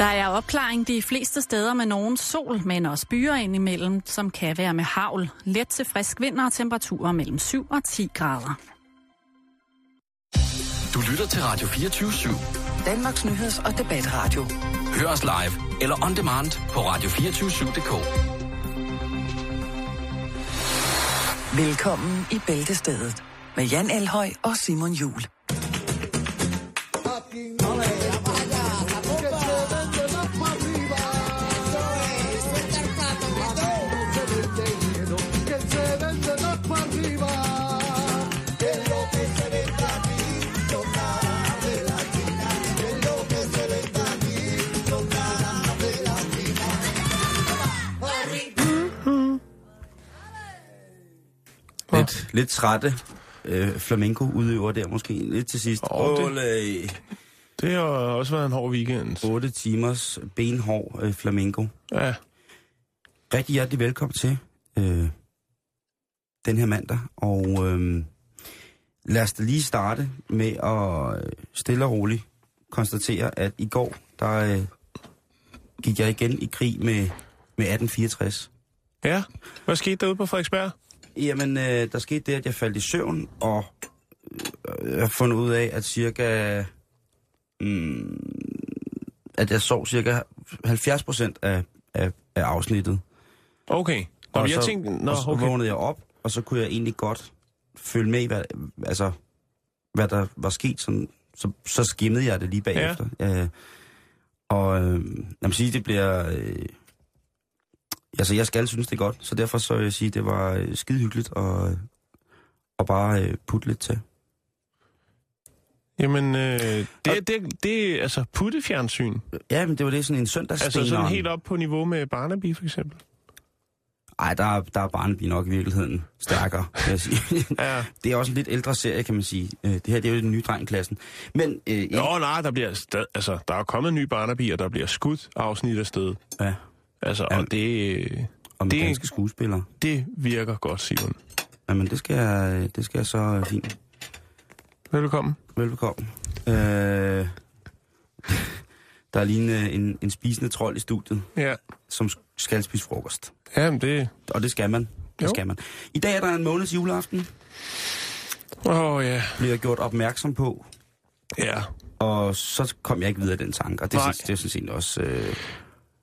Der er opklaring de fleste steder med nogen sol, men også byer indimellem, som kan være med havl. Let til frisk vind og temperaturer mellem 7 og 10 grader. Du lytter til Radio 24 /7. Danmarks Nyheds- og Debatradio. Hør os live eller on demand på radio247.dk. Velkommen i Bæltestedet med Jan Elhøj og Simon Jul. Lidt, lidt trætte øh, flamenco-udøver der måske. Lidt til sidst. Åh, det-. Det har også været en hård weekend. 8 timers benhård øh, flamenco. Ja, Rigtig hjertelig velkommen til øh, den her mandag. Og øh, lad os da lige starte med at øh, stille og roligt konstatere, at i går, der øh, gik jeg igen i krig med, med 1864. ja. Hvad skete derude på Frederiksberg? Jamen, øh, der skete det, at jeg faldt i søvn, og øh, jeg har fundet ud af, at cirka... Mm, at jeg sov cirka 70 procent af, af, af afsnittet. Okay. Nå, og jeg så, tænkte, nå, og så okay. vågnede jeg op, og så kunne jeg egentlig godt følge med hvad, altså, hvad der var sket. Sådan, så, så skimmede jeg det lige bagefter. Ja. Øh, og øh, jeg må sige, det bliver... Øh, altså, jeg skal synes, det er godt, så derfor så vil jeg sige, det var øh, skide hyggeligt at, at bare øh, putte lidt til. Jamen, øh, det, det, det er altså puttefjernsyn. Ja, men det var det sådan en søndagssten. Altså sådan helt op på niveau med Barnaby, for eksempel. Ej, der, er- der er Barnaby nok i virkeligheden stærkere, vil jeg sige. Ja. Det er også en lidt ældre serie, kan man sige. Øh, Det her det er jo den nye drengklassen. Men øh, ikke- Nå, nej, der bliver stad, altså, der er kommet en ny Barnaby, og der bliver skudt afsnit af sted. ja, Altså, Ja. og det, og med Det- danske skuespillere. det virker godt, Simon. Jamen, det skal jeg, det skal jeg så øh, fint. Velkommen. Velbekomme. Øh, der er lige en, øh, en, en spisende trold i studiet, Ja. som skal spise frokost. Jamen, det... Og det skal man. Det Jo. skal man. I dag er der en måneds juleaften, Åh, oh, ja. bliver jeg gjort opmærksom på. Ja. Og så kom jeg ikke videre i den tanke, og det, Nej. synes, det er sådan set også... Øh,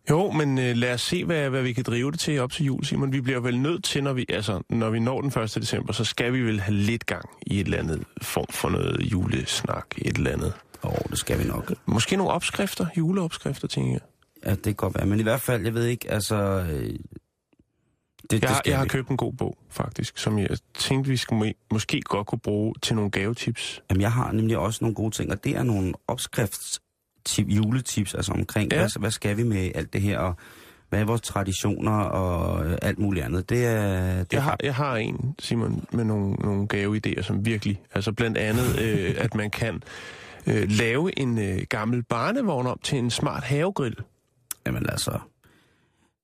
Jo, men øh, lad os se, hvad, hvad vi kan drive det til op til jul, Simon. Vi bliver vel nødt til, når vi, altså, når vi når den 1. december, så skal vi vel have lidt gang i et eller andet form for noget julesnak, et eller andet. åh, det skal vi nok. Måske nogle opskrifter, juleopskrifter, tænker jeg. Ja, det kan godt være. Men i hvert fald, jeg ved ikke, altså... Øh, det, det Jeg, skal jeg har vi. købt en god bog, faktisk, som jeg tænkte, vi skulle, må- måske godt kunne bruge til nogle gavetips. Jamen, jeg har nemlig også nogle gode ting, og det er nogle opskrifts tip, juletips, altså omkring, Ja. hvad, hvad skal vi med alt det her, og hvad er vores traditioner og øh, alt muligt andet. Det er... Det Jeg har, jeg har en, Simon, med nogle, nogle gaveidéer, som virkelig... Altså blandt andet, øh, at man kan øh, lave en øh, gammel barnevogn om til en smart havegrill. Jamen altså...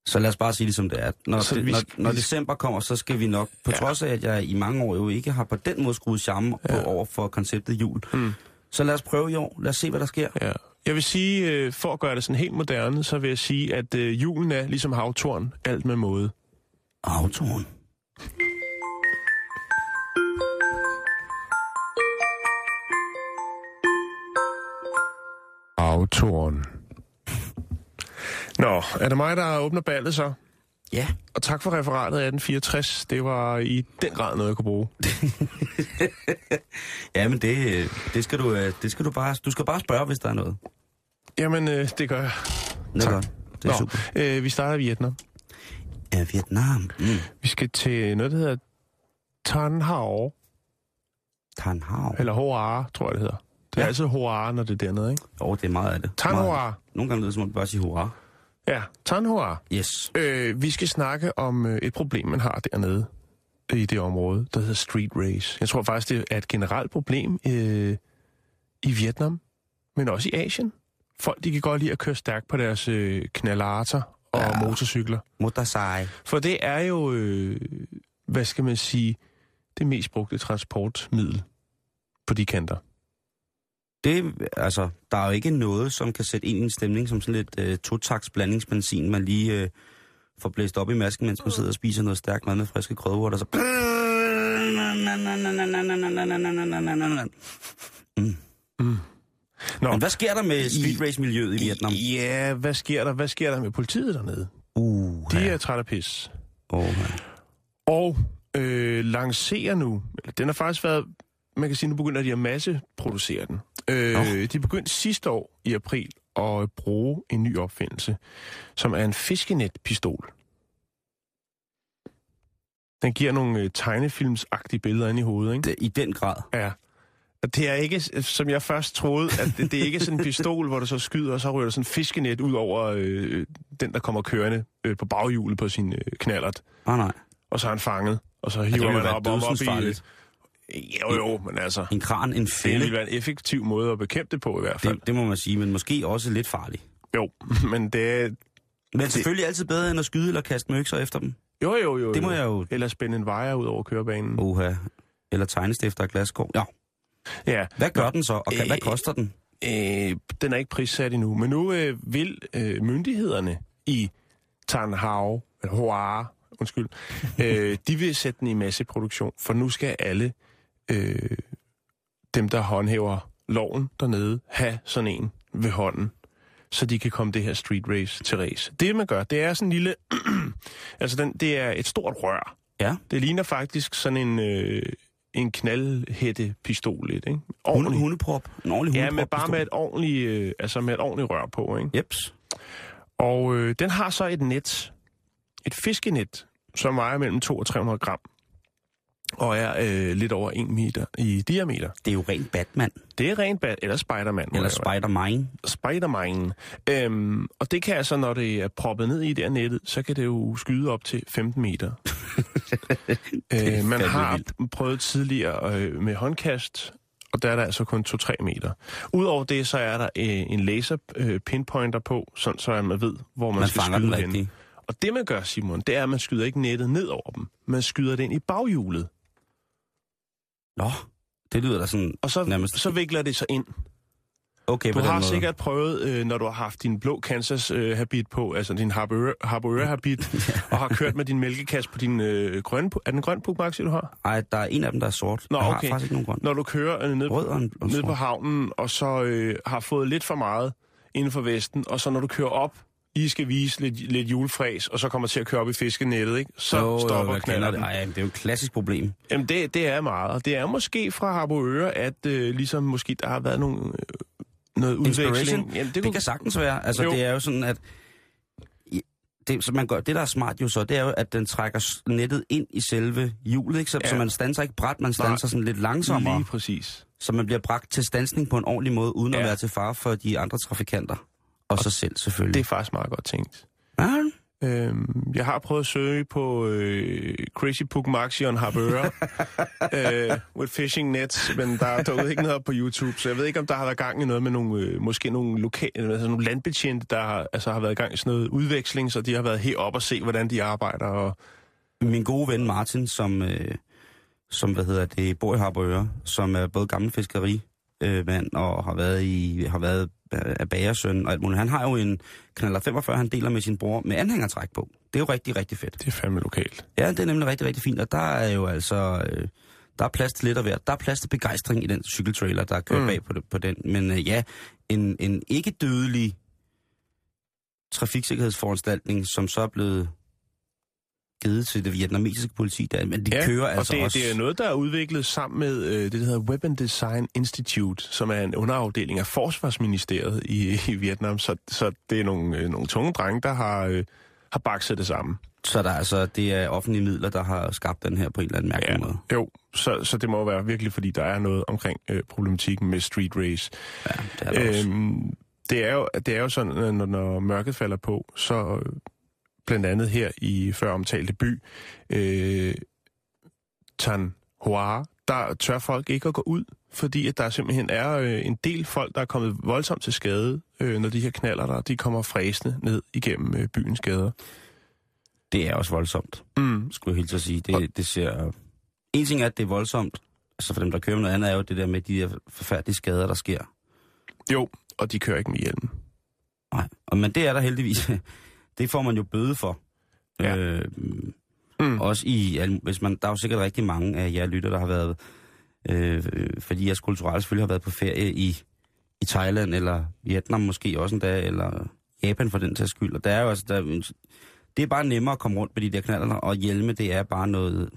Så lad os bare sige det som det er. Når, Så vi når, når vi- december kommer, så skal vi nok, på Ja. trods af, at jeg i mange år jo ikke har på den måde skruet charme. Ja. på over for konceptet jul, Mm. så lad os prøve i år. Lad os se, hvad der sker. Ja. Jeg vil sige, øh, for at gøre det sådan helt moderne, så vil jeg sige, at øh, julen er ligesom havtorn, alt med måde. Autoren. Havtorn. Nå, er det mig, der åbner ballet så? Ja. Og tak for referatet af 1864. Det var i den grad noget, jeg kunne bruge. Ja, men det, øh, det, skal du, det skal du bare... Du skal bare spørge, hvis der er noget. Jamen, øh, det gør jeg. Det er Tak. godt. Det er Nå, super. øh, vi starter i Vietnam. Ja, Vietnam. Mm. Vi skal til noget, der hedder Tan Hao, Tan Hao. eller Hoa, tror jeg, det hedder. Det er Ja. altid Hoa, når det er dernede, ikke? Oh, det er meget af det. Tan Hoa. Nogle gange lyder det, som om du bare siger hurra. Ja, Tan Hoa. Yes. Øh, vi skal snakke om øh, et problem, man har dernede i det område, der hedder street race. Jeg tror faktisk, det er et generelt problem øh, i Vietnam, men også i Asien. Folk, de kan godt lide at køre stærkt på deres øh, knalarter og ja. Motorcykler. Motorsej. For det er jo, øh, hvad skal man sige, det mest brugte transportmiddel på de kanter. Det, altså, der er jo ikke noget, som kan sætte ind i en stemning som sådan lidt øh, totaks blandingsbenzin, man lige øh, får blæst op i masken, mens man sidder og spiser noget stærkt mad med friske krydderurter, så... Mm. Mm. Nå, Men hvad sker der med street race-miljøet i Vietnam? Ja, hvad sker der? Hvad sker der med politiet dernede? Uh, De er trætte af pis. oh, Og øh, lancerer nu, den har faktisk været, man kan sige, nu begynder de at masseproducere den. Øh, de begyndte sidste år i april at bruge en ny opfindelse, som er en fiskenetpistol. Den giver nogle øh, tegnefilmsagtige billeder ind i hovedet, ikke? I den grad. Ja. Og det er ikke, som jeg først troede, at det, det er ikke sådan en pistol, hvor du så skyder, og så ryger der sådan en fiskenet ud over øh, den, der kommer kørende øh, på baghjulet på sin øh, knallert. Ah, nej. Og så er han fanget, og så det hiver ville man op, op, op i... Jo, jo, men altså... En kran, en Det fælde, ville være en effektiv måde at bekæmpe det på i hvert fald. det, det må man sige, men måske også lidt farligt. Jo, men det er... Men selvfølgelig altid bedre end at skyde eller kaste med økser efter dem. Jo, jo, jo. Det må jo. jeg jo... Eller spænde en vejer ud over kørebanen. Oha. Eller tegnestifter af glaskår. Ja. Ja, Hvad gør den så, og kan, hvad Øh, koster den? øh, den er ikke prissat endnu, men nu øh, vil øh, myndighederne i Tan Hao, eller Hoa, undskyld, øh, de vil sætte den i masseproduktion, for nu skal alle øh, dem, der håndhæver loven dernede, have sådan en ved hånden, så de kan komme det her street race til race. Det, man gør, det er sådan en lille... altså, den, det er et stort rør. Ja. Det ligner faktisk sådan en... Øh, en knaldhætte pistol lidt, ikke? Ordentlig. hundeprop. En ordentlig Ja, hundeprop. men bare med et ordentligt, øh, altså med et ordentligt rør på, ikke? Jeps. Og øh, den har så et net, et fiskenet, som vejer mellem 2 og 300 gram, og er øh, lidt over 1 meter i diameter. Det er jo rent Batman. Det er rent bat, eller Spider-Man. Eller. Spider-Man. Spider-Man. Øhm, og det kan altså, når det er proppet ned i det her nettet, så kan det jo skyde op til 15 meter. øh, man har vildt. prøvet tidligere øh, med håndkast, og der er der altså kun 2-3 meter. Udover det, så er der øh, en laser øh, pinpointer på, sådan så man ved, hvor man, Man skal skyde den hen. Og det, man gør, Simon, det er, at man skyder ikke nettet ned over dem. Man skyder det ind i baghjulet. Nå, det lyder da sådan... Og så, Nærmest- så vikler det sig ind. Okay, Du har måde. sikkert prøvet, øh, når du har haft din blå Kansas øh, på, altså din Harbour habit, og har kørt med din mælkekasse på din øh, grønne... Er den grøn Puk Maxi, du har? Ej, der er en af dem, der er sort. Nå, jeg har okay. faktisk ikke nogen grøn. Når du kører øh, ned, Rød og ned sort. på havnen, og så øh, har fået lidt for meget inden for vesten, og så når du kører op, I skal vise lidt, lidt julefræs, og så kommer til at køre op i fiskenettet, ikke? Så Jo, jo, stopper kender knalder det. Ej, det er jo et klassisk problem. Jamen, det, det er meget. Det er måske fra Harboøre, at øh, ligesom måske der har været nogle, øh, noget udveksling. Jamen, Det, det kan sagtens være. Altså, Jo. jo. det er jo sådan, at... Det, så man gør, det, der er smart jo så, det er jo, at den trækker nettet ind i selve hjulet, ikke? Så, Ja. så man standser ikke bræt, man standser Nej. sådan lidt langsommere, Lige præcis. så man bliver bragt til stansning på en ordentlig måde, uden. Ja. at være til fare for de andre trafikanter. Og, og sig selv, selvfølgelig. Det er faktisk meget godt tænkt. Ja, Øhm, jeg har prøvet at søge på øh, Crazy Puk Maxi on Harboøre øh, with fishing nets, men der er dukket ikke noget op på YouTube, så jeg ved ikke, om der har været gang i noget med nogle, øh, måske nogle, lokale, altså nogle landbetjente, der har, altså har været i gang i sådan noget udveksling, så de har været herop og se, hvordan de arbejder. Og, min gode ven Martin, som, øh, som hvad hedder det, bor i Harboøre, som er både gammel fiskeri øh, mand og har været i har været øh, af bagersøn og alt muligt. Han har jo en kanaler 45, han deler med sin bror med anhængertræk på. Det er jo rigtig, rigtig fedt. det er fandme lokalt. Ja, det er nemlig rigtig, rigtig fint, og der er jo altså... Øh, der er plads til lidt af hvert. Der er plads til begejstring i den cykeltrailer, der kører Mm. mm. bag på, det, på den. Men øh, ja, en, en ikke dødelig trafiksikkerhedsforanstaltning, som så er blevet givet til det vietnamesiske politi, der, men de ja, kører og altså det, også... det er noget, der er udviklet sammen med øh, det, der hedder Weapon Design Institute, som er en underafdeling af Forsvarsministeriet i, i Vietnam. Så, så det er nogle, øh, nogle tunge drenge, der har, øh, har bakset det sammen. Så der er altså, det er offentlige midler, der har skabt den her på en eller anden mærkelig måde. Jo, så, så det må være virkelig, fordi der er noget omkring øh, problematikken med street race. Ja, det er der også. Øhm, det, er jo, det er jo sådan, når, når mørket falder på, så øh, blandt andet her i før omtalte by, øh, Tan Hoa, der tør folk ikke at gå ud, fordi at der simpelthen er øh, en del folk, der er kommet voldsomt til skade, øh, når de her knaller der, de kommer fræsende ned igennem øh, byens gader. Det er også voldsomt, Mm. skulle jeg helt at sige. Det, det ser... En ting er, at det er voldsomt, altså for dem, der kører noget andet, er jo det der med de der forfærdelige skader, der sker. Jo, og de kører ikke med hjelm. Nej, og, men det er der heldigvis. Det får man jo bøde for. Ja. Øh, Mm. Også i, hvis man, der er jo sikkert rigtig mange af jer lytter, der har været, øh, fordi jeres kulturelle selvfølgelig har været på ferie i, i Thailand, eller Vietnam måske også en dag, eller Japan for den tages skyld. Og der er jo altså, der, er det er bare nemmere at komme rundt med de der knaller, og hjelme, det er bare noget,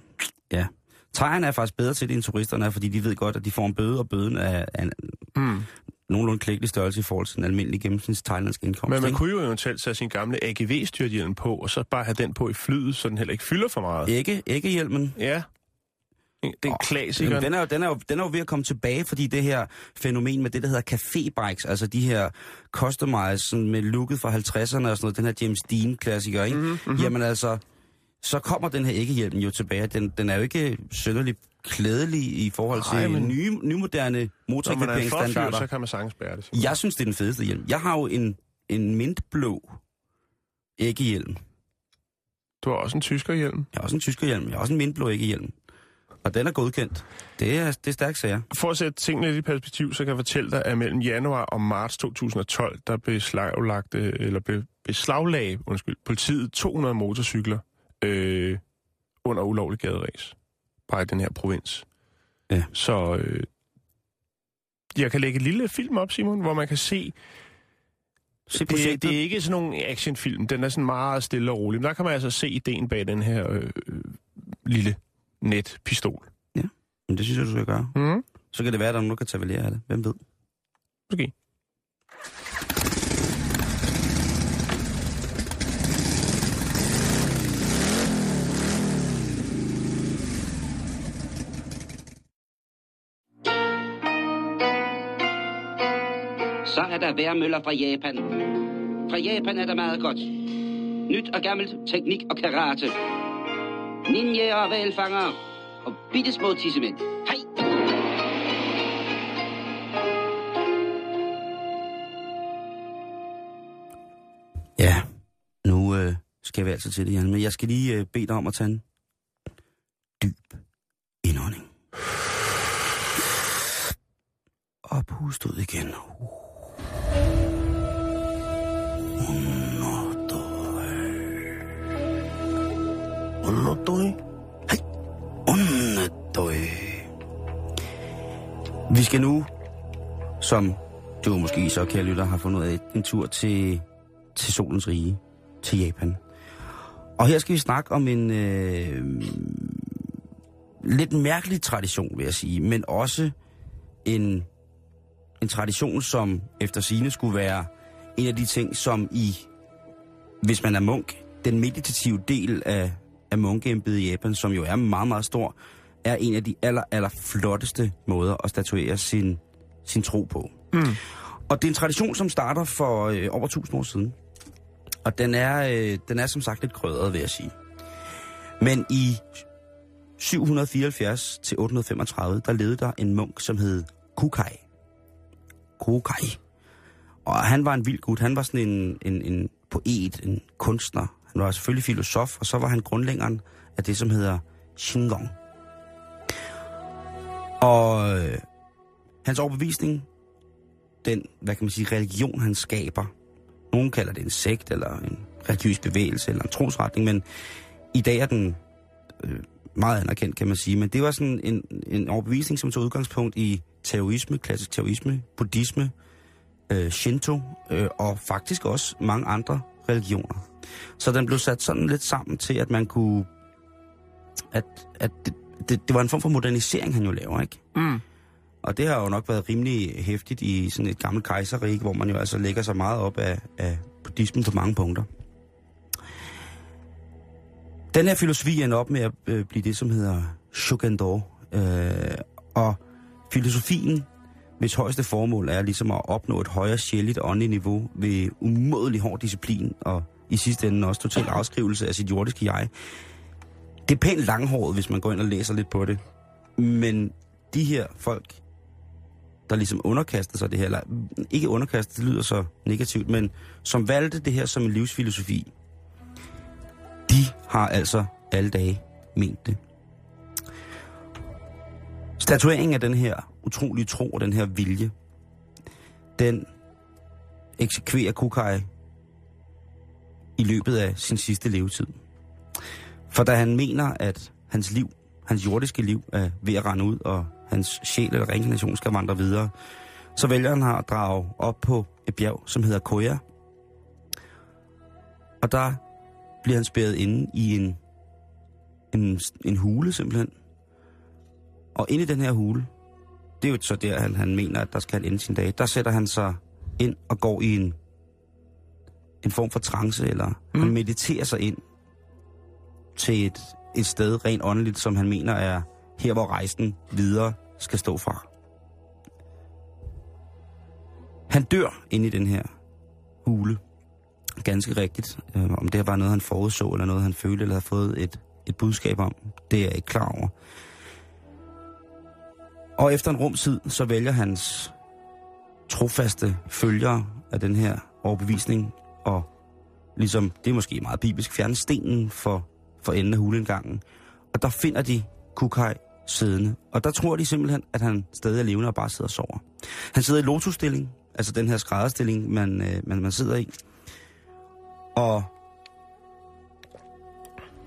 ja. Thaierne er faktisk bedre til det, end turisterne er, fordi de ved godt, at de får en bøde, og bøden er, er Mm. Nogenlunde klækkelig størrelse i forhold til en almindelig gennemsnits thailandsk indkomst. Men man ikke? kunne jo eventuelt tage sin gamle AGV-styrthjelm på, og så bare have den på i flyet, så den heller ikke fylder for meget. Ikke, ikke hjelmen. Ja. Det er Åh, klassikeren. Den er, jo, den, er jo, den er jo ved at komme tilbage, fordi det her fænomen med det, der hedder café-bikes, altså de her customized sådan med looket fra 50'erne og sådan noget, den her James Dean-klassiker, ikke? Mhm, Mm-hmm, mm-hmm. Jamen altså, så kommer den her ikke-hjelm jo tilbage. Den, den er jo ikke synderligt klædelig i forhold til Ej, men- nye, nymoderne er forfyr, så kan man sagtens bære det. Jeg synes, det er den fedeste hjelm. Jeg har jo en, en mintblå ikke-hjelm. Du har også en tyskerhjelm. Jeg har også en tyskerhjelm. Jeg har også en mintblå ikke-hjelm. Og den er godkendt. Det er, det er stærkt sager. For at sætte tingene lidt i perspektiv, så kan jeg fortælle dig, at mellem januar og marts 2012, der beslaglagte, eller be, beslaglagde, undskyld, politiet 200 motorcykler øh, under ulovlig gaderæs. Bare i den her provins. Ja. Så øh, jeg kan lægge et lille film op, Simon, hvor man kan se, Se det, det er ikke sådan nogle actionfilm, den er sådan meget stille og rolig, men der kan man altså se ideen bag den her øh, øh, lille netpistol. Men det synes jeg, du skal gøre. Mm, Så kan det være, at der er nogen, der kan tage af det. Hvem ved? måske. Så er der værmøller fra Japan. Fra Japan er der meget godt. Nyt og gammelt, teknik og karate. Ninja og valfanger. Og bittesmå tissemænd. Hej! Ja, nu øh, skal vi altså til det, Jan. Men jeg skal lige øh, bede dig om at tage en dyb indånding. Og pust ud igen. Uh. Unnotoi. Hej. Vi skal nu, som du måske så, kære lytter, har fundet ud af, en tur til, til solens rige, til Japan. Og her skal vi snakke om en øh, lidt mærkelig tradition, vil jeg sige, men også en, en tradition, som efter sine skulle være en af de ting, som i, hvis man er munk, den meditative del af, af munkeembedet i Japan, som jo er meget, meget stor, er en af de aller, aller flotteste måder at statuere sin, sin tro på. Mm. Og det er en tradition, som starter for øh, over 1000 år siden. Og den er, øh, den er som sagt lidt krødret, vil jeg sige. Men i 774 til 835, der levede der en munk, som hed Kukai. Kukai. Og han var en vild gut. Han var sådan en, en, en poet, en kunstner. Han var selvfølgelig filosof, og så var han grundlæggeren af det, som hedder Shingon. Og øh, hans overbevisning, den, hvad kan man sige, religion, han skaber. Nogen kalder det en sekt, eller en religiøs bevægelse, eller en trosretning, men i dag er den øh, meget anerkendt, kan man sige. Men det var sådan en, en overbevisning, som tog udgangspunkt i taoisme, klassisk taoisme, buddhisme, øh, Shinto, øh, og faktisk også mange andre religioner. Så den blev sat sådan lidt sammen til, at man kunne... At, at det, det, det var en form for modernisering, han jo laver, ikke? Mm. Og det har jo nok været rimelig hæftigt i sådan et gammelt kejserrige, hvor man jo altså lægger sig meget op af, af buddhismen på mange punkter. Den her filosofi ender op med at øh, blive det, som hedder Shugendo. Øh, og filosofien, hvis højeste formål er ligesom at opnå et højere sjældent åndeligt niveau ved umådelig hård disciplin og i sidste ende også total afskrivelse af sit jordiske jeg. Det er pænt langhåret, hvis man går ind og læser lidt på det. Men de her folk, der ligesom underkaster sig det her, eller ikke underkaster, det lyder så negativt, men som valgte det her som en livsfilosofi, de har altså alle dage ment det. Statueringen af den her utrolige tro og den her vilje, den eksekverer Kukai i løbet af sin sidste levetid. For da han mener, at hans liv, hans jordiske liv, er ved at rende ud, og hans sjæl eller reinkarnation skal vandre videre, så vælger han at drage op på et bjerg, som hedder Koya. Og der bliver han spærret inde i en, en, en hule simpelthen. Og inde i den her hule, det er jo så der, han, han mener, at der skal han ende sin dag. Der sætter han sig ind og går i en, en form for trance, eller mm. han mediterer sig ind til et, et sted rent åndeligt, som han mener er her, hvor rejsen videre skal stå fra. Han dør inde i den her hule. Ganske rigtigt. Øh, om det var noget, han forudså, eller noget, han følte, eller havde fået et, et budskab om, det er jeg ikke klar over. Og efter en rumtid, så vælger hans trofaste følgere af den her overbevisning, og ligesom, det er måske meget bibelsk, fjerne stenen for, for enden af hulengangen. Og der finder de Kukai siddende. Og der tror de simpelthen, at han stadig er levende og bare sidder og sover. Han sidder i lotusstilling, altså den her skrædderstilling, man, øh, man, man sidder i. Og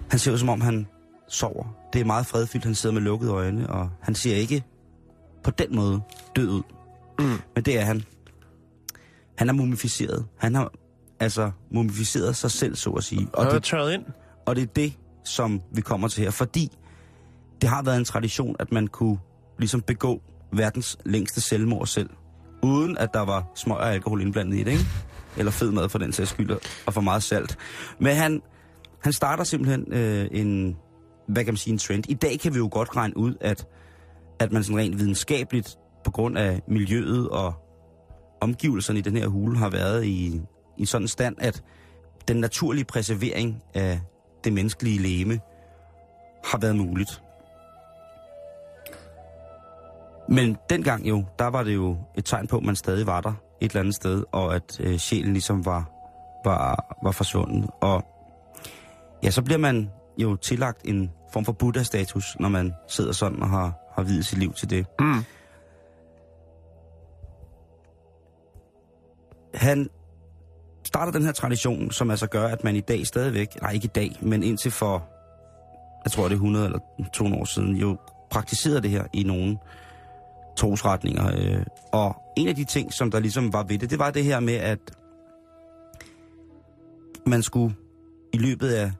han ser ud som om, han sover. Det er meget fredfyldt, han sidder med lukkede øjne, og han ser ikke på den måde død ud. Mm. Men det er han. Han er mumificeret. Han har altså mumificeret sig selv, så at sige. Og det, tørret ind. Og det er det, som vi kommer til her. Fordi det har været en tradition, at man kunne ligesom begå verdens længste selvmord selv. Uden at der var smøg og alkohol indblandet i det, ikke? Eller fed mad for den sags skyld, og for meget salt. Men han, han starter simpelthen øh, en, hvad kan man sige, en trend. I dag kan vi jo godt regne ud, at, at man sådan rent videnskabeligt, på grund af miljøet og omgivelserne i den her hule, har været i, i sådan en stand, at den naturlige preservering af det menneskelige leme har været muligt. Men dengang jo, der var det jo et tegn på, at man stadig var der et eller andet sted, og at øh, sjælen ligesom var, var, var forsvundet. Og ja, så bliver man jo tillagt en form for Buddha-status, når man sidder sådan og har, har videt sit liv til det. Mm. Han starter den her tradition, som altså gør, at man i dag stadigvæk, nej ikke i dag, men indtil for, jeg tror det er 100 eller 200 år siden, jo praktiserede det her i nogle trosretninger. Øh, og en af de ting, som der ligesom var ved det, det var det her med, at man skulle i løbet af,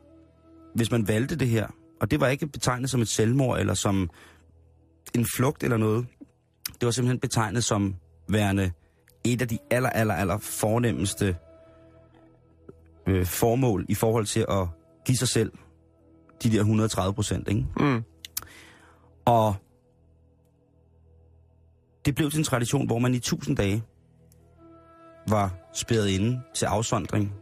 hvis man valgte det her, og det var ikke betegnet som et selvmord eller som en flugt eller noget, det var simpelthen betegnet som værende et af de aller, aller, aller fornemmeste øh, formål i forhold til at give sig selv de der 130 procent, ikke? Mm. Og det blev til en tradition, hvor man i tusind dage var spærret inde til afsondring.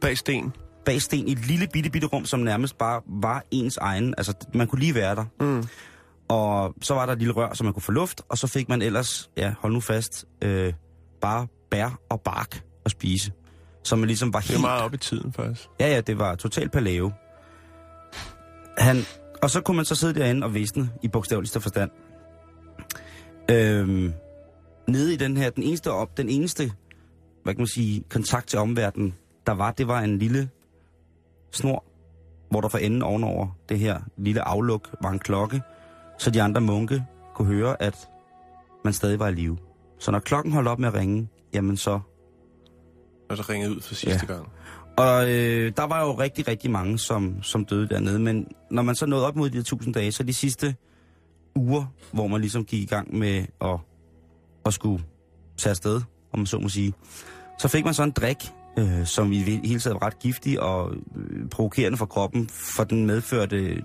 Bag sten. Bag sten i et lille bitte, bitte rum, som nærmest bare var ens egen. Altså, man kunne lige være der. Mm. Og så var der et lille rør, så man kunne få luft, og så fik man ellers, ja, hold nu fast, øh, bare bær og bark at spise. Så man ligesom var helt... Det er meget op i tiden, faktisk. Ja, ja, det var totalt paleo. Han... Og så kunne man så sidde derinde og visne i bogstaveligste forstand. Øhm, nede i den her, den eneste, op, den eneste, hvad kan man sige, kontakt til omverdenen, der var, det var en lille snor, hvor der for enden ovenover det her lille afluk var en klokke, så de andre munke kunne høre, at man stadig var i live. Så når klokken holdt op med at ringe, jamen så... Og så ringede ud for sidste Ja. gang. Og øh, der var jo rigtig, rigtig mange, som, som døde dernede, men når man så nåede op mod de her tusind dage, så de sidste uger, hvor man ligesom gik i gang med at, at skulle tage afsted, om man så må sige, så fik man så en drik, øh, som i det hele taget var ret giftig og øh, provokerende for kroppen, for den medførte øh,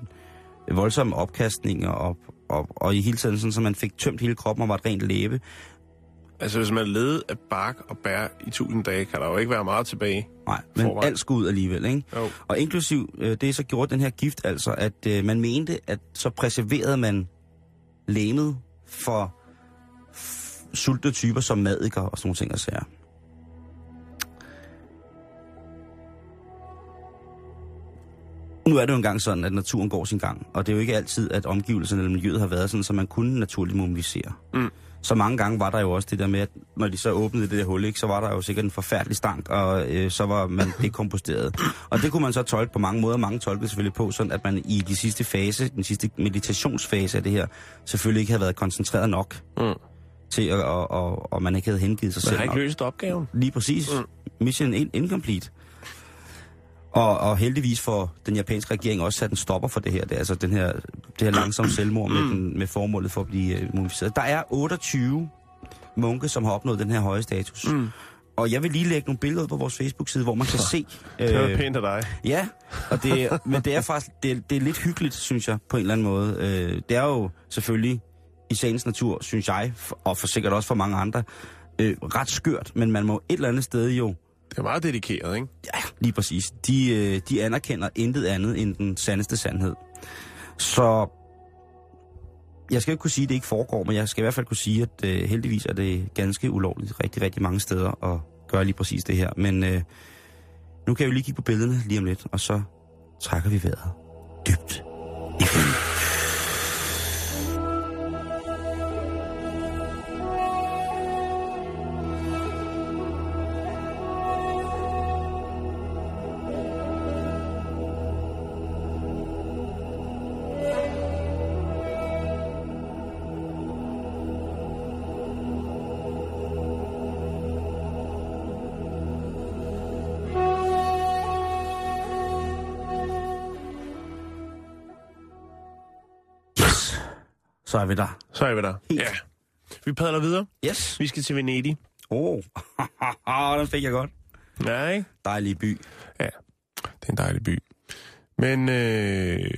voldsomme opkastninger og, og, og i hele tiden sådan, så man fik tømt hele kroppen og var et rent læbe. Altså, hvis man leder af bark og bær i tusind dage, kan der jo ikke være meget tilbage. Nej, men Forvejen. alt skulle ud alligevel, ikke? Jo. Og inklusiv øh, det, så gjorde den her gift altså, at øh, man mente, at så preserverede man læmet for sultne typer som madiker og sådan nogle ting og sager. Nu er det jo engang sådan, at naturen går sin gang, og det er jo ikke altid, at omgivelserne eller miljøet har været sådan, så man kunne naturligt mumificere. Mm. så mange gange var der jo også det der med, at når de så åbnede det der hul, ikke, så var der jo sikkert en forfærdelig stank, og øh, så var man dekomposteret. og det kunne man så tolke på mange måder. Mange tolkede selvfølgelig på, sådan at man i de sidste fase, den sidste meditationsfase af det her, selvfølgelig ikke havde været koncentreret nok Mm. til, at, og, og, og man ikke havde hengivet sig Man selv har ikke løst opgaven. Lige præcis. Mm. Mission in- incomplete. Og, og heldigvis for den japanske regering også sat en stopper for det her. Det er altså den her, det her langsomme selvmord med, den, med formålet for at blive uh, mumificeret. Der er 28 munke, som har opnået den her høje status. Mm. Og jeg vil lige lægge nogle billeder ud på vores Facebook-side, hvor man kan se... Det var øh, pænt af dig. Ja, og det, men det er faktisk det, er- det er lidt hyggeligt, synes jeg, på en eller anden måde. Øh, det er jo selvfølgelig i sagens natur, synes jeg, og for sikkert også for mange andre, øh, ret skørt, men man må et eller andet sted jo det er meget dedikeret, ikke? Ja, lige præcis. De, øh, de anerkender intet andet end den sandeste sandhed. Så jeg skal ikke kunne sige, at det ikke foregår, men jeg skal i hvert fald kunne sige, at øh, heldigvis er det ganske ulovligt rigtig, rigtig mange steder at gøre lige præcis det her. Men øh, nu kan jeg jo lige kigge på billederne lige om lidt, og så trækker vi vejret dybt. i Så er vi der. Så er vi der. Helt. Ja. Vi padler videre. Yes. Vi skal til Venedig. Åh, oh. den fik jeg godt. Ikke? Dejlig by. Ja, det er en dejlig by. Men øh,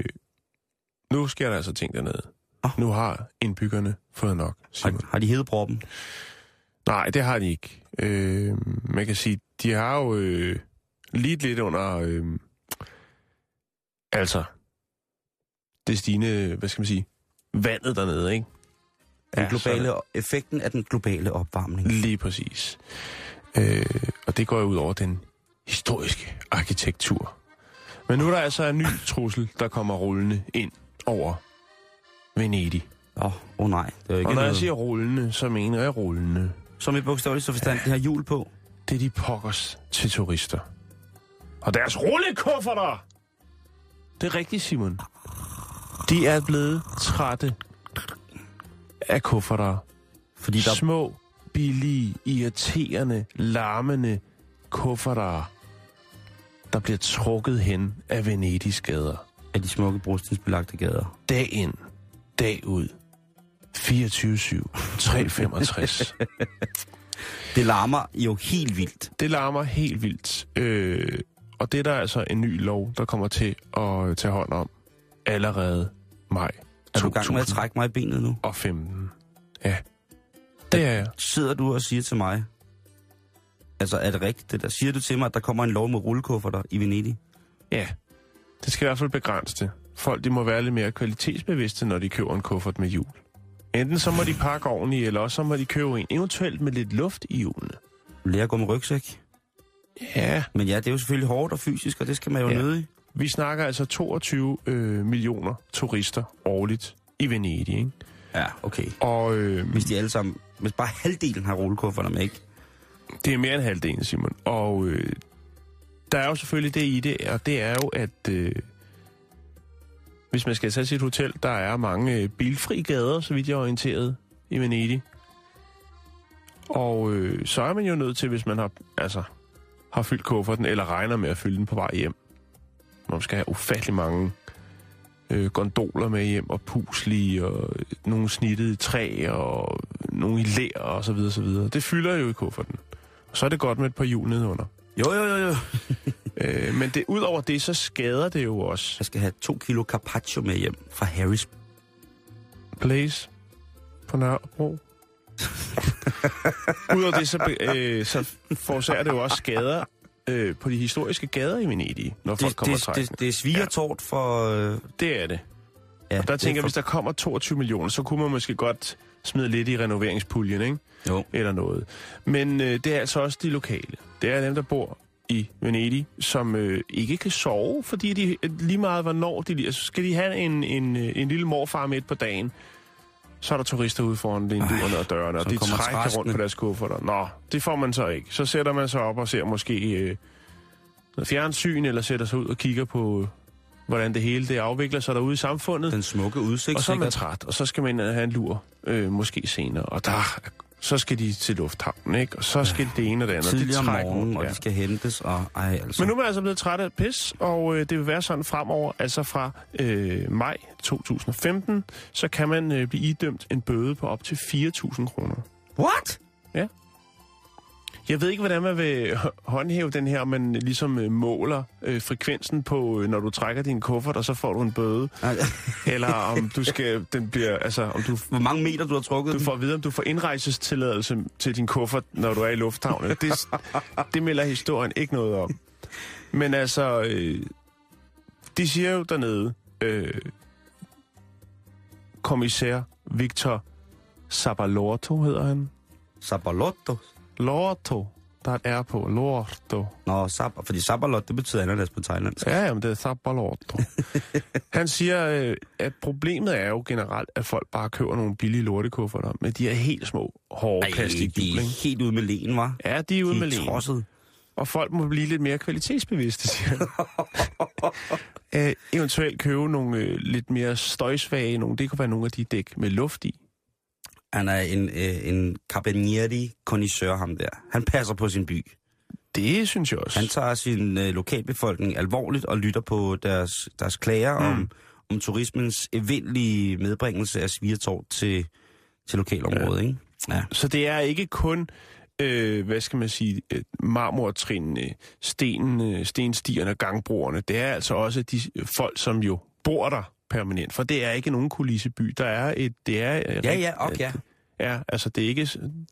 nu sker der altså ting dernede. Nå. Nu har indbyggerne fået nok, Simon. Har, har de heddet proppen? Nej, det har de ikke. Øh, man kan sige, de har jo øh, lidt lidt under... Øh, altså, det stigende, hvad skal man sige, vandet dernede, ikke? Den Ja, globale, effekten af den globale opvarmning. Lige præcis. Øh, og det går jo ud over den historiske arkitektur. Men nu er der altså en ny trussel, der kommer rullende ind over Venedig. Åh, oh, oh nej. Det er ikke Og når jeg noget, siger rullende, så mener jeg rullende. som i bogstaveligt så forstand, det har hjul på. Det er de pokkers til turister. Og deres rullekufferter! Det er rigtigt, Simon. De er blevet trætte af kufferter. Fordi der, Små, billige, irriterende, larmende kufferter, der bliver trukket hen af Venedigs gader. af de smukke brostensbelagte gader. Dag ind, dag ud. 24-7, 365. Det larmer jo helt vildt. Det larmer helt vildt. Øh, og det er der altså en ny lov, der kommer til at tage hånd om allerede maj Er du i gang med at trække mig i benet nu? 2015. Ja, det er jeg. Sidder du og siger til mig, altså er det rigtigt det der? Siger du til mig, at der kommer en lov med rullekufferter i Venedig? Ja, det skal i hvert fald begrænse det. Folk de må være lidt mere kvalitetsbevidste, når de køber en kuffert med hjul. Enten så må de pakke ordentligt, eller også så må de købe en, eventuelt med lidt luft i hjulene. Lære at gå med rygsæk? Ja, Men ja, det er jo selvfølgelig hårdt og fysisk, og det skal man jo Ja. ja. Vi snakker altså 22 øh, millioner turister årligt i Venedig, ikke? Ja, okay. Og øh, Hvis de alle sammen, hvis bare halvdelen har rullekufferter med, ikke? Det er mere end halvdelen, Simon. Og øh, der er jo selvfølgelig det i det, og det er jo, at øh, hvis man skal tage sit hotel, der er mange øh, bilfri gader, så vidt jeg er orienteret, i Venedig. Og øh, så er man jo nødt til, hvis man har, altså, har fyldt kufferten, eller regner med at fylde den på vej hjem. Man skal have ufattelig mange øh, gondoler med hjem, og puslige, og nogle snittet i træ, og nogle i lær, og så videre, så videre. Det fylder jo i kufferten. Og så er det godt med et par hjul nedenunder. Jo, jo, jo, jo. Øh, men det, ud over det, så skader det jo også. Jeg skal have to kilo carpaccio med hjem fra Harris. Place på Nørrebro. Udover det, så, øh, så forårsager det jo også skader øh, på de historiske gader i Venedig, når folk Det, kommer det, og det, det er svigertort for... Øh, Det er det. ja, Og der tænker jeg, for, hvis der kommer 22 millioner, så kunne man måske godt smide lidt i renoveringspuljen, ikke? Jo. Eller noget. Men øh, det er altså også de lokale. Det er dem, der bor i Venedig, som øh, ikke kan sove, fordi de lige meget hvornår de... Altså, skal de have en, en, øh, en lille morfar midt på dagen, så er der turister ude foran vinduerne og dørene, og de trækker rundt på deres kufferter. Nå, det får man så ikke. Så sætter man sig op og ser måske øh, noget fjernsyn, eller sætter sig ud og kigger på, hvordan det hele det afvikler sig derude i samfundet. Den smukke udsigt, Og så er man sikkert. træt, og så skal man have en lur, øh, måske senere. Og der, så skal de til lufthavnen, ikke? Og så skal det ene og det andet. Tidligere det om morgenen, rundt, og ja. de skal hentes, og ej, altså. Men nu er man altså blevet træt af pis, og øh, det vil være sådan fremover, altså fra øh, maj 2015, så kan man øh, blive idømt en bøde på op til 4.000 kroner. What? Jeg ved ikke, hvordan man vil håndhæve den her, man ligesom øh, måler øh, frekvensen på, øh, når du trækker din kuffert, og så får du en bøde. Eller om du skal, den bliver, altså, om du, Hvor mange meter du har trukket du den? får at vide, om du får indrejsestilladelse til din kuffert, når du er i lufthavnen. Det, det melder historien ikke noget om. Men altså, øh, de siger jo dernede, øh, kommissær Victor Sabalorto hedder han. Sabalotto. Lorto. Der er et R på. Lorto. Nå, sab, fordi sabalot, det betyder ananas på thailandsk. Ja, jamen, det er Sabalorto. Han siger, øh, at problemet er jo generelt, at folk bare køber nogle billige lortekufferter med de her helt små, hårde Ej, plastikhjul. de er helt ude med len, var. Ja, de er ude De med len. tosset. Og folk må blive lidt mere kvalitetsbevidste, siger han. Æ, eventuelt købe nogle øh, lidt mere støjsvage nogle. Det kunne være nogle af de dæk med luft i. Han er en, øh, en carabinieri connoisseur, ham der. Han passer på sin by. Det synes jeg også. Han tager sin øh, lokalbefolkning alvorligt og lytter på deres, deres klager mm. om, om turismens evindelige medbringelse af svigertår til, til lokalområdet, ja. ikke? Ja. Så det er ikke kun, øh, hvad skal man sige, øh, marmortrinene, stenene, stenstierne og gangbroerne. Det er altså også de folk, som jo bor der permanent. For det er ikke nogen kulisseby. Der er et... Det er, øh, Ja, ja, ok, ja. Ja, altså det er, ikke,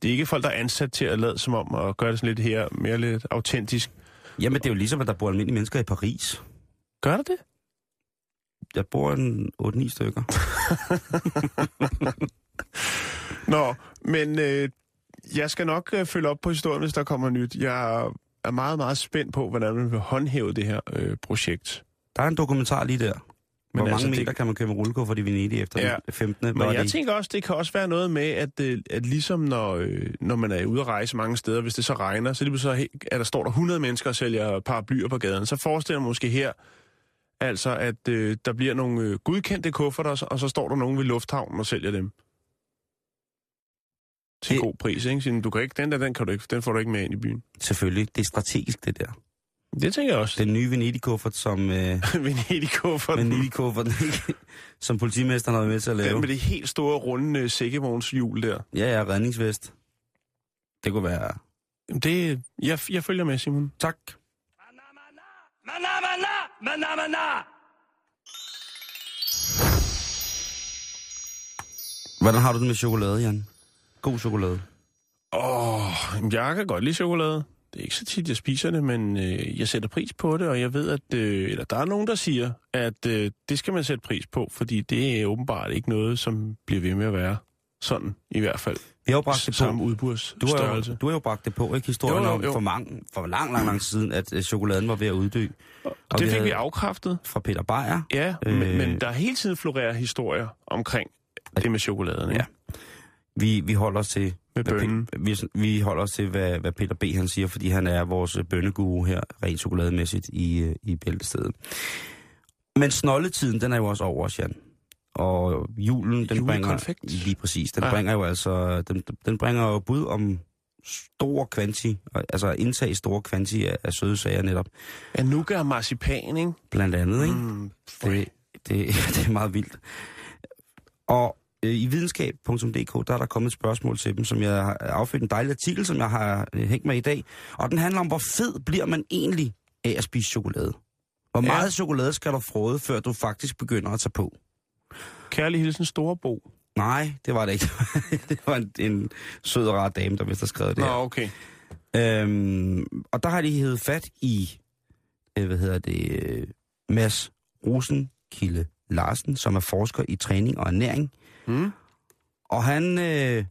det er ikke folk, der er ansat til at lade som om og gøre det sådan lidt her, mere lidt autentisk. Jamen, det er jo ligesom, at der bor almindelige mennesker i Paris. Gør det det? Der bor en 8-9 stykker. Nå, men øh, jeg skal nok øh, følge op på historien, hvis der kommer nyt. Jeg er meget, meget spændt på, hvordan man vil håndhæve det her øh, projekt. Der er en dokumentar lige der. Hvor Men mange altså, det- meter kan man købe rullekuffer i Venedig efter Ja. den 15. Men Hvor er jeg det? tænker også, det kan også være noget med, at, øh, at ligesom når, øh, når man er ude at rejse mange steder, hvis det så regner, så, lige så at der står der 100 mennesker og sælger paraplyer på gaden. Så forestiller man måske her, altså at øh, der bliver nogle øh, godkendte kufferter, og så står der nogen ved lufthavnen og sælger dem. Til Det- god pris, ikke? Sådan, du kan ikke, den der, den, kan du ikke, den får du ikke med ind i byen. Selvfølgelig. Det er strategisk, det der. Det tænker jeg også. Den nye Venedig-kuffert, som... Øh, Venedig-kufferten. Venedig-kuffert, ikke? som politimesteren har været med til at lave. Den med det helt store, runde øh, sækkevognshjul der. Ja, ja, redningsvest. Det kunne være... Det, jeg, jeg følger med, Simon. Tak. Hvordan har du det med chokolade, Jan? God chokolade. Åh, oh, jeg kan godt lide chokolade. Det er ikke så tit, jeg spiser det, men øh, jeg sætter pris på det, og jeg ved, at øh, eller der er nogen, der siger, at øh, det skal man sætte pris på, fordi det er åbenbart ikke noget, som bliver ved med at være sådan, i hvert fald. Vi har jo bragt det på. Samme Du har, jo, du har jo bragt det på, ikke? Historien Jo, jo, om jo. for, mange, for lang, lang, lang siden, at øh, chokoladen var ved at uddø. Og og det vi fik vi afkræftet. Fra Peter Beyer. Ja, øh... men, men der hele tiden florerer historier omkring det med chokoladen. Ikke? Ja. Vi, vi holder os til... Med hvad bønnen. Vi, vi holder os til, hvad, hvad Peter B. han siger, fordi han er vores bønneguru her, rent chokolademæssigt, i, øh, i bæltestedet. Men snolletiden, den er jo også over Jan. Og julen, den bringer... Lige præcis. Den Ja. bringer jo altså... Den, den bringer jo bud om store kvanti, altså indtag store kvanti af, af søde sager netop. Ja, nougat og marcipan, ikke? Blandt andet, ikke? Mm, Det, det, det er meget vildt. Og i videnskab.dk, der er der kommet et spørgsmål til dem, som jeg har affødt en dejlig artikel, som jeg har øh, hængt med i dag. Og den handler om, hvor fed bliver man egentlig af at spise chokolade? Hvor Ja. meget chokolade skal du frode, før du faktisk begynder at tage på? Kærlig hilsen Storebo. Nej, det var det ikke. det var en, en sød og rar dame, der vist har skrevet det Nå, her. okay. Øhm, og der har de hævet fat i, øh, hvad hedder det, øh, Mads Rosenkilde Larsen, som er forsker i træning og ernæring. Mm. Og han, øh,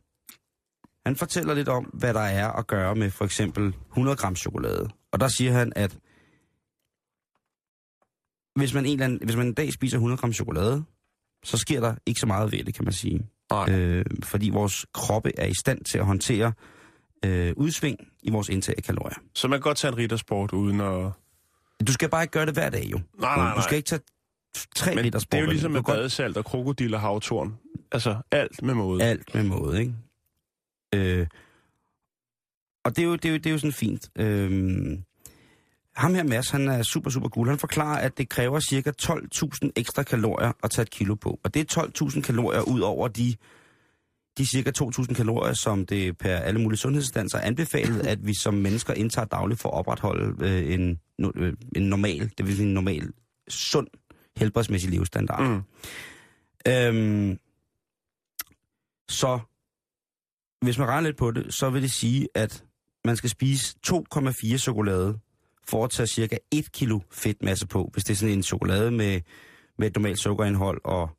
han fortæller lidt om, hvad der er at gøre med for eksempel 100 gram chokolade. Og der siger han, at hvis man en, eller anden, hvis man en dag spiser 100 gram chokolade, så sker der ikke så meget ved det, kan man sige. Nej. Øh, fordi vores kroppe er i stand til at håndtere øh, udsving i vores indtag af kalorier. Så man kan godt tage en riddersport uden at... Du skal bare ikke gøre det hver dag, jo. Nej, nej, Du nej. skal ikke tage tre Men liter det er jo sport. ligesom Du med badesalt og krokodil og havtorn. Altså alt med måde. Alt med måde, ikke? Øh, og det er, jo, det, er jo, det er jo sådan fint. Øh, ham her, Mads, han er super, super cool. Han forklarer, at det kræver cirka 12.000 ekstra kalorier at tage et kilo på. Og det er 12.000 kalorier ud over de, de cirka 2.000 kalorier, som det per alle mulige sundhedsinstanser er anbefalet, at vi som mennesker indtager dagligt for at opretholde øh, en, øh, en normal, det vil sige en normal, sund, helbredsmæssig levestandard. Mm. Øhm, så hvis man regner lidt på det, så vil det sige, at man skal spise 2,4 chokolade for at tage cirka 1 kilo fedtmasse på, hvis det er sådan en chokolade med, med et normalt sukkerindhold og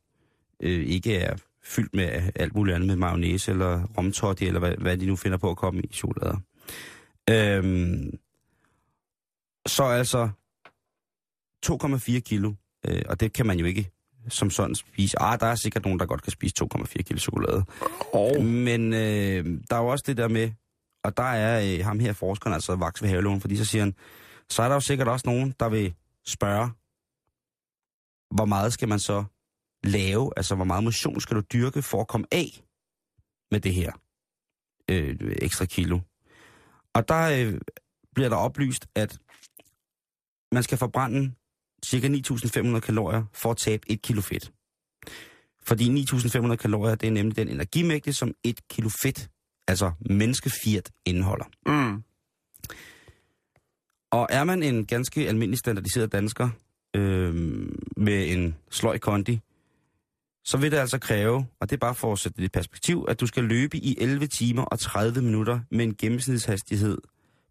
øh, ikke er fyldt med alt muligt andet med mayonnaise eller romtotti, eller hvad, hvad de nu finder på at komme i chokolader. Øhm, så altså 2,4 kilo, øh, og det kan man jo ikke som sådan spise. Ah, der er sikkert nogen, der godt kan spise 2,4 kilo chokolade. Og Men øh, der er jo også det der med, og der er øh, ham her forskeren, altså Vaks ved Havelån, fordi så siger han, så er der jo sikkert også nogen, der vil spørge, hvor meget skal man så lave, altså hvor meget motion skal du dyrke for at komme af med det her øh, ekstra kilo. Og der øh, bliver der oplyst, at man skal forbrænde cirka 9.500 kalorier for at tabe 1 kilo fedt. Fordi 9.500 kalorier, det er nemlig den energimængde, som 1 kilo fedt, altså menneskefirt, indeholder. mm, Og er man en ganske almindelig standardiseret dansker øh, med en sløj kondi, så vil det altså kræve, og det er bare for at sætte det i perspektiv, at du skal løbe i 11 timer og 30 minutter med en gennemsnitshastighed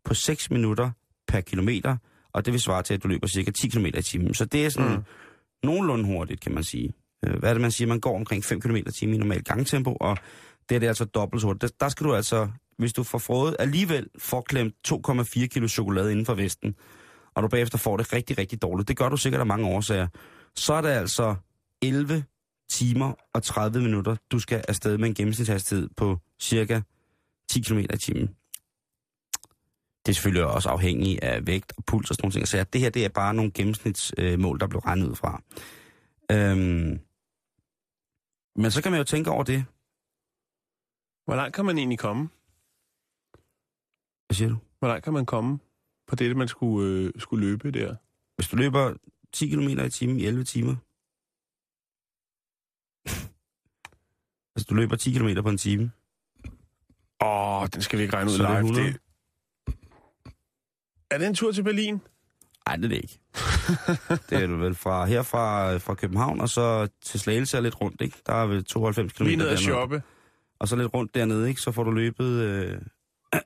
på 6 minutter per kilometer, og det vil svare til, at du løber cirka 10 km i timen. Så det er sådan Mm. nogenlunde hurtigt, kan man sige. Øh, Hvad er det, man siger? Man går omkring 5 km i timen i normalt gangtempo, og det er det altså dobbelt så hurtigt. Der, der skal du altså, hvis du får frået, alligevel får klemt 2,4 kilo chokolade inden for vesten, og du bagefter får det rigtig, rigtig dårligt. Det gør du sikkert af mange årsager. Så er det altså 11 timer og 30 minutter, du skal afsted med en gennemsnitshastighed på cirka 10 km i timen. Det er selvfølgelig også afhængigt af vægt og puls og sådan nogle ting. Så det her, det er bare nogle gennemsnitsmål, der blev regnet ud fra. Øhm, men så kan man jo tænke over det. hvor langt kan man egentlig komme? Hvad siger du? Hvor langt kan man komme på det, man skulle, øh, skulle løbe der? Hvis du løber 10 km i timen i 11 timer. Hvis du løber 10 km på en time. Åh, den skal vi ikke regne ud live. 100. Det... Er det en tur til Berlin? Nej, det er det ikke. det er du vel fra herfra fra København, og så til Slagelse er lidt rundt, ikke? Der er vel 92 km Lige ned at dernede. shoppe. Og så lidt rundt dernede, ikke? Så får du løbet... Øh,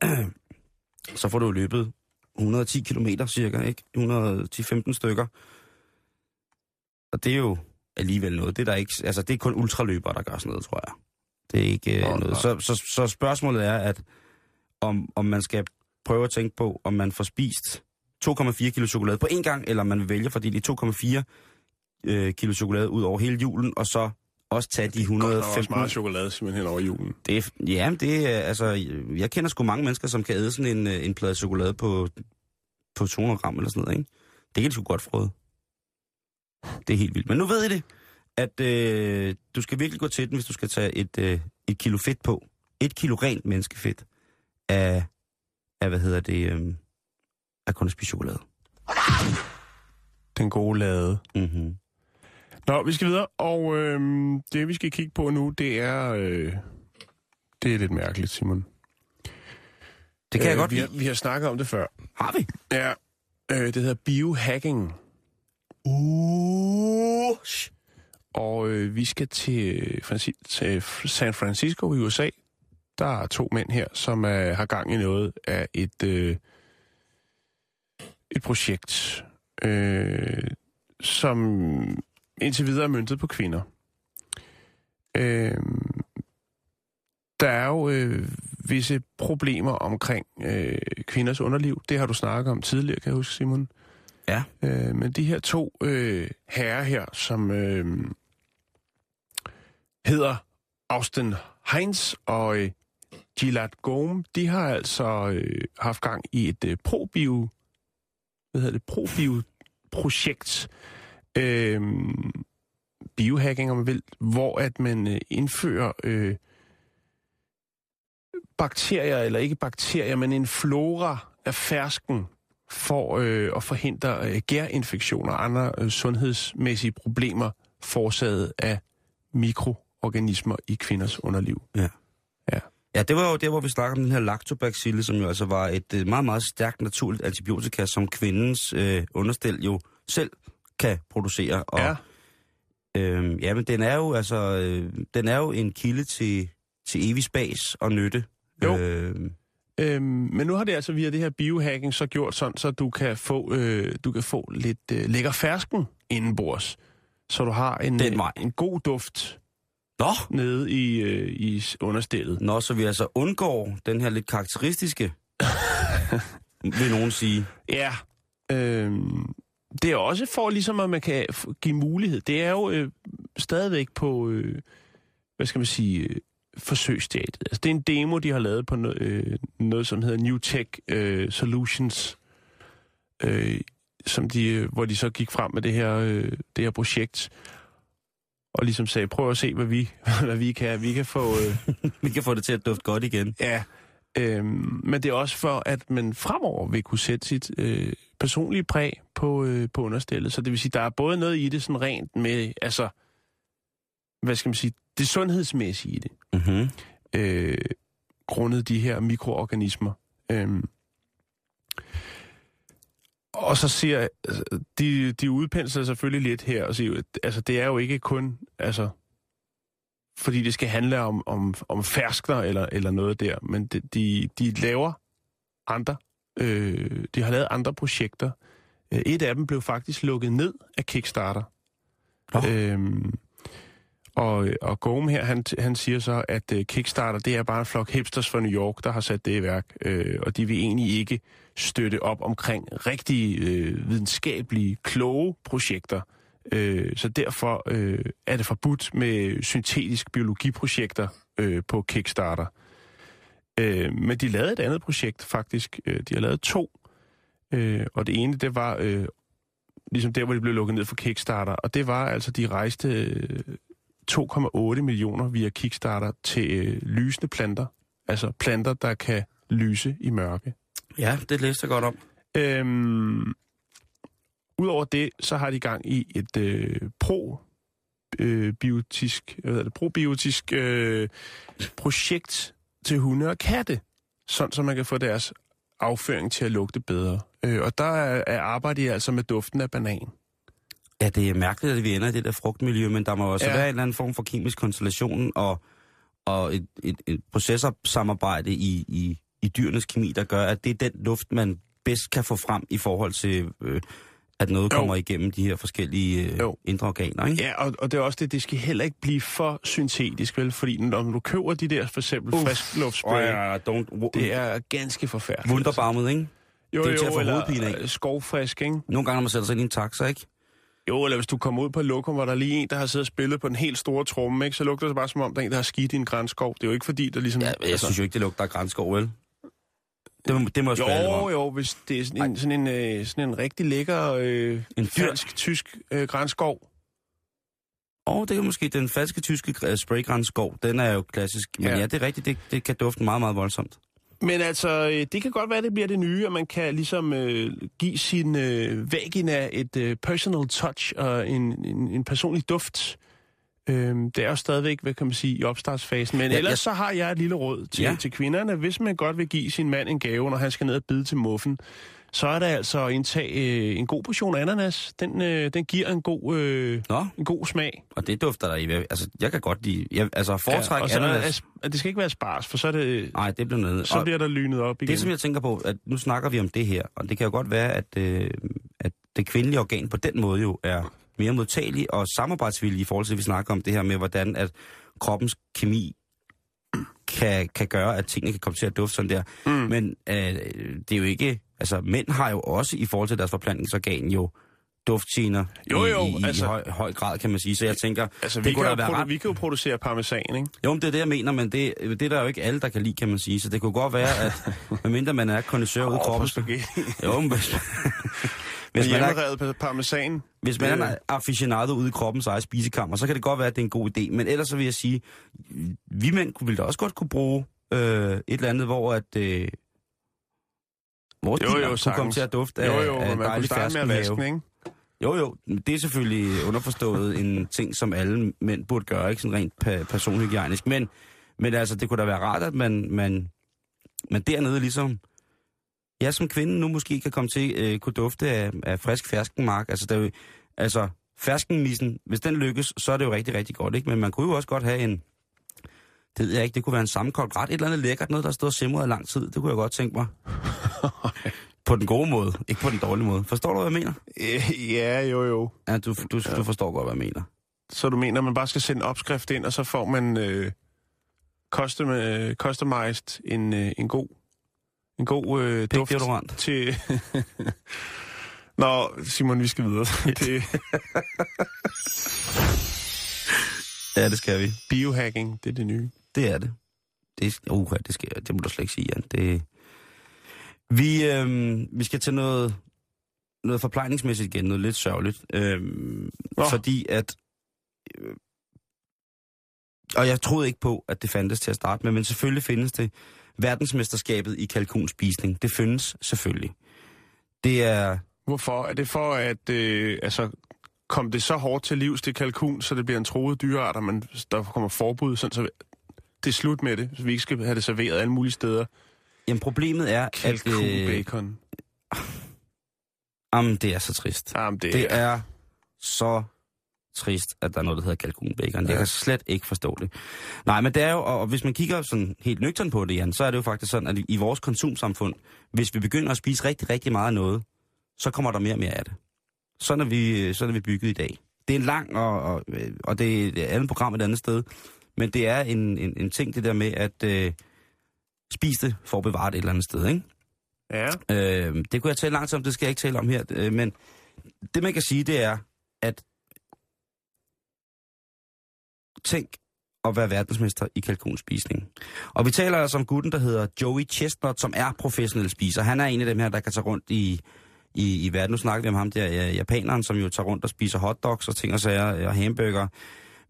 så får du løbet 110 km cirka, ikke? 110-15 stykker. Og det er jo alligevel noget. Det er, der ikke, altså, det er kun ultraløbere, der gør sådan noget, tror jeg. Det er ikke øh, Åh, noget. Så, så, så spørgsmålet er, at om, om man skal prøve at tænke på, om man får spist 2,4 kilo chokolade på én gang, eller om man vil vælge, det er 2,4 øh, kilo chokolade ud over hele julen, og så også tage de Godt nok også 115 meget chokolade simpelthen hen over julen. det er, ja, det er, altså, jeg kender sgu mange mennesker, som kan æde sådan en, øh, en plade chokolade på, på 200 gram eller sådan noget, ikke? Det kan de sgu godt frøde. Det er helt vildt. Men nu ved I det, at øh, du skal virkelig gå til den, hvis du skal tage et, øh, et kilo fedt på. Et kilo rent menneskefedt af, af hvad hedder det, øh, af kun chokolade. Den gode lade. Mm-hmm. Nå, vi skal videre, og øhm, det vi skal kigge på nu, det er... Øh, det er lidt mærkeligt, Simon. Det kan jeg godt vi har, vi har snakket om det før. Har vi? Ja, øh, det hedder biohacking. Uh, Og øh, vi skal til, Franci- til San Francisco i USA. Der er to mænd her, som øh, har gang i noget af et, øh, et projekt, øh, som indtil videre er møntet på kvinder. Øh, der er jo øh, visse problemer omkring øh, kvinders underliv. Det har du snakket om tidligere, kan jeg huske, Simon. Ja. Øh, men de her to øh, herrer her, som... Øh, hedder Austin Heinz og øh, Gilad Gome, de har altså øh, haft gang i et øh, probio, hvad hedder det, probio-projekt, øh, biohacking om man vil, hvor at man øh, indfører øh, bakterier, eller ikke bakterier, men en flora af fersken for øh, at forhindre øh, gærinfektioner og andre øh, sundhedsmæssige problemer forårsaget af mikroorganismer i kvinders underliv. Ja. Ja. Det var jo der, hvor vi snakker om den her lactobacille, som jo altså var et øh, meget, meget stærkt naturligt antibiotika, som kvindens øh, understel jo selv kan producere. Og, Ja. Øh, ja, men den er jo altså, øh, den er jo en kilde til, til evig spas og nytte. Jo. Øh, Øhm, men nu har det altså via det her biohacking så gjort sådan, så du kan få, øh, du kan få lidt øh, lækker fersken indenbords. Så du har en, vej. en god duft Nå, nede i, øh, i understillet. Nå, så vi altså undgår den her lidt karakteristiske, vil nogen sige. Ja. Øhm, det er også for ligesom, at man kan give mulighed. Det er jo øh, stadigvæk på, øh, hvad skal man sige, øh, forsøgsstadiet. Altså, det er en demo, de har lavet på noget, øh, noget som hedder New Tech øh, Solutions, øh, som de, øh, hvor de så gik frem med det her, øh, det her projekt, og ligesom sagde, prøv at se, hvad vi, hvad vi kan. Vi kan få... Øh, Vi kan få det til at dufte godt igen. Ja, øhm, men det er også for, at man fremover vil kunne sætte sit øh, personlige præg på, øh, på understillet. Så det vil sige, der er både noget i det sådan rent med, altså, hvad skal man sige, det sundhedsmæssige i det, Mm-hmm. øh, grundet de her mikroorganismer. Øhm, og så siger altså, de, de udpensler selvfølgelig lidt her og siger, altså det er jo ikke kun, altså, fordi det skal handle om, om, om ferskner eller, eller noget der, men de, de, de laver andre, øh, de har lavet andre projekter. Øh, Et af dem blev faktisk lukket ned af Kickstarter. Nå. Øhm, og, øh, og Gome her, han, han siger så, at øh, Kickstarter, det er bare en flok hipsters fra New York, der har sat det i værk. Øh, og de vil egentlig ikke støtte op omkring rigtige, øh, videnskabelige, kloge projekter. Øh, så derfor øh, er det forbudt med syntetisk biologiprojekter øh, på Kickstarter. Øh, men de lavede et andet projekt, faktisk. Øh, de har lavet to. Øh, og det ene, det var øh, ligesom der, hvor de blev lukket ned for Kickstarter. Og det var altså, de rejste øh, 2,8 millioner via Kickstarter til øh, lysende planter. Altså planter, der kan lyse i mørke. Ja, det læste jeg godt om. Øhm, Udover det, så har de gang i et øh, pro øh, biotisk, hvad det, probiotisk øh, projekt til hunde og katte, sådan så man kan få deres afføring til at lugte bedre. Øh, og der er, er arbejder de altså med duften af banan. Ja, det er mærkeligt, at vi ender i det der frugtmiljø, men der må også Ja. ja. være en eller anden form for kemisk konstellation og, og et, et, et processorsamarbejde i, i, i dyrenes kemi, der gør, at det er den luft, man bedst kan få frem i forhold til, øh, at noget Jo. kommer igennem de her forskellige øh, Jo. indre organer, ikke? Ja, og, og det er også det, det skal heller ikke blive for syntetisk, vel? Fordi når du køber de der, for eksempel Uff. friskluftspray, ja, don't, det er ganske forfærdeligt. Wunderbarmet, ikke? Jo, det er jo, til at få eller, af. øh, Skovfrisk, ikke? Nogle gange, når man sætter sig ind i en taxa, ikke? Jo, eller hvis du kommer ud på lokum, hvor der er lige en, der har siddet og spillet på den helt store tromme, ikke? så lugter det bare som om, der er en, der har skidt i en grænskov. Det er jo ikke fordi, der ligesom... Ja, jeg synes jo ikke, det lugter af grænskov, vel? Det må, det må jeg Jo, jo, hvis det er sådan en, sådan en, øh, sådan en rigtig lækker øh, En fyr. fransk-tysk øh, grænskov. Og det er måske den falske tyske gr- spraygrænsskov. Den er jo klassisk. Men Ja. ja, ja det er rigtigt. Det, det kan dufte meget, meget voldsomt. Men altså, øh, det kan godt være, det bliver det nye, at man kan ligesom øh, give sin øh, vagina et øh, personal touch og en, en, en personlig duft. Øh, det er jo stadigvæk, hvad kan man sige, i opstartsfasen. Men Ja, ellers jeg- så har jeg et lille råd til, Ja. til kvinderne. Hvis man godt vil give sin mand en gave, når han skal ned og bide til muffen, så er det altså at indtage øh, en god portion ananas. Den, øh, den giver en god, øh, Nå, en god smag. og det dufter der i. Altså, jeg kan godt lide... Jeg, altså, foretræk og så er der, ananas. as- det skal ikke være spars, for så, er det, Nej, det bliver noget. så Og bliver der lynet op igen. det, som jeg tænker på, at nu snakker vi om det her, og det kan jo godt være, at, øh, at det kvindelige organ på den måde jo er mere modtagelig og samarbejdsvillig i forhold til, at vi snakker om det her med, hvordan at kroppens kemi kan, kan gøre, at tingene kan komme til at dufte sådan der. Mm. Men øh, det er jo ikke... Altså, mænd har jo også i forhold til deres forplantningsorgan jo duftgener Jo, jo, i, i, altså- i høj, høj grad, kan man sige. Så jeg tænker, Altså, det vi kunne kan, være ret... vi kan jo producere parmesan, ikke? Jo, men det er det, jeg mener, men det, det er der jo ikke alle, der kan lide, kan man sige. Så det kunne godt være, at medmindre man er kondensør ude i kroppen... Jo, men hvis, Hvis man er, parmesan. hvis man er aficionado ude i kroppens eget spisekammer, så kan det godt være, at det er en god idé. Men ellers så vil jeg sige, vi mænd ville da også godt kunne bruge øh, et eller andet, hvor at... Øh, vores Jo, jo, kunne komme til at dufte af, Jo, jo, af man kunne starte med at vaske den, ikke? Jo, jo, det er selvfølgelig underforstået en ting, som alle mænd burde gøre, ikke sådan rent pa- personhygiejnisk. Men, men altså, det kunne da være rart, at man, man, man dernede ligesom, ja, som kvinde nu måske kan komme til øh, kunne dufte af, af frisk ferskenmark. Altså, der, er jo- altså, ferskenmissen, hvis den lykkes, så er det jo rigtig, rigtig godt, ikke? Men man kunne jo også godt have en, det ved jeg ikke, det kunne være en sammenkogt ret, et eller andet lækkert, noget, der stod og simrede i lang tid. Det kunne jeg godt tænke mig. på den gode måde, ikke på den dårlige måde. Forstår du, hvad jeg mener? Øh, Ja, jo, jo. Ja, du, du, du forstår godt, hvad jeg mener. Så du mener, at man bare skal sende en opskrift ind, og så får man øh, custom, øh, customized en, øh, en god, en god øh, duft til... Nå, Simon, vi skal videre. det Ja, det skal vi. biohacking, det er det nye. Det er det. Det, uh, det, skal, det må du slet ikke sige, Jan. Det, vi, øhm, vi skal til noget, noget forplejningsmæssigt igen, noget lidt sørgeligt. Øhm, Nå. fordi at... Øh, og jeg troede ikke på, at det fandtes til at starte med, men selvfølgelig findes det verdensmesterskabet i kalkunspisning. Det findes selvfølgelig. Det er... Hvorfor? Er det for, at øh, altså, kom det så hårdt til livs, det kalkun, så det bliver en troet dyreart, og man, der kommer forbud, sådan, så det er slut med det, så vi ikke skal have det serveret alle mulige steder? Jamen, problemet er, Kalkun, at... Øh, bacon. jamen, det er så trist. Jamen, det, Det er så trist, at der er noget, der hedder kalkunbacon. Ja. Jeg kan slet ikke forstå det. Nej, men det er jo, og hvis man kigger sådan helt nøgtern på det, Jan, så er det jo faktisk sådan, at i vores konsumsamfund, hvis vi begynder at spise rigtig, rigtig meget af noget, så kommer der mere og mere af det. Sådan er vi, sådan er vi bygget i dag. Det er en lang, og, og, og det er et andet program et andet sted, men det er en, en, en ting, det der med at øh, spise det for at bevare det et eller andet sted, ikke? Ja. Øh, det kunne jeg tale langt om, det skal jeg ikke tale om her. Øh, men det man kan sige, det er, at tænk at være verdensmester i kalkunspisning. Og vi taler altså om gutten, der hedder Joey Chestnut, som er professionel spiser. Han er en af dem her, der kan tage rundt i, i, i verden. Nu snakker vi om ham der, ja, japaneren, som jo tager rundt og spiser hotdogs og ting og sager og hamburger.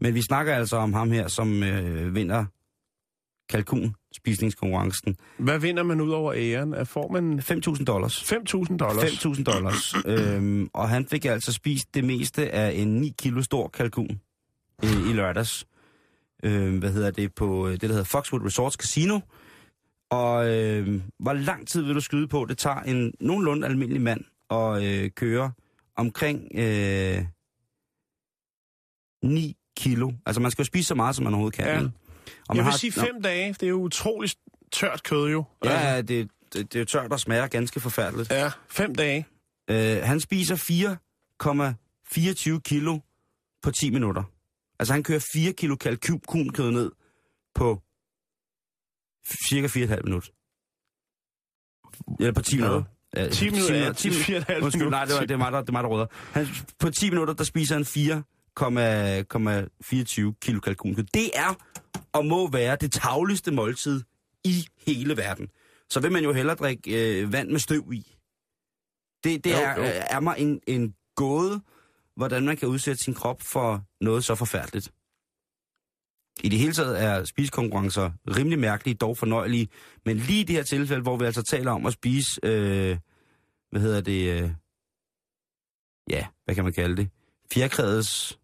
Men vi snakker altså om ham her, som øh, vinder kalkunspisningskonkurrencen. Hvad vinder man ud over æren? Er- Får man 5.000 dollars. 5.000 dollars? 5.000 dollars. øhm, og han fik altså spist det meste af en 9 kilo stor kalkun øh, i lørdags. Øh, hvad hedder det på øh, det, der hedder Foxwood Resorts Casino. Og øh, hvor lang tid vil du skyde på? Det tager en nogenlunde almindelig mand at øh, køre omkring øh, 9 kilo. Altså man skal jo spise så meget, som man overhovedet kan. Ja. Og Jeg man vil har- sige fem dage. Det er jo utroligt tørt kød jo. Altså, Ja, det, det, det er tørt og smager ganske forfærdeligt. ja, fem dage. Øh, han spiser 4,24 kilo på 10 minutter. Altså han kører 4 kilo kalkunkød ned på cirka 4,5 minutter. Eller på 10 Ja. minutter. Ja, 10 minutter, ja, 10 til 4,5 Undskyld, minutter. nej, det, var, det, er mig, der, det er mig, der råder. Han, på 10 minutter, der spiser han 4,24 kilo kalkunkød. Det er og må være det tavligste måltid i hele verden. Så vil man jo hellere drikke øh, vand med støv i. Det, det Jo, er, jo. er mig en, en gåde, hvordan man kan udsætte sin krop for noget så forfærdeligt. I det hele taget er spisekonkurrencer rimelig mærkelige, dog fornøjelige. Men lige i det her tilfælde, hvor vi altså taler om at spise, øh, hvad hedder det, øh, ja, hvad kan man kalde det? Fjerkrædets øh,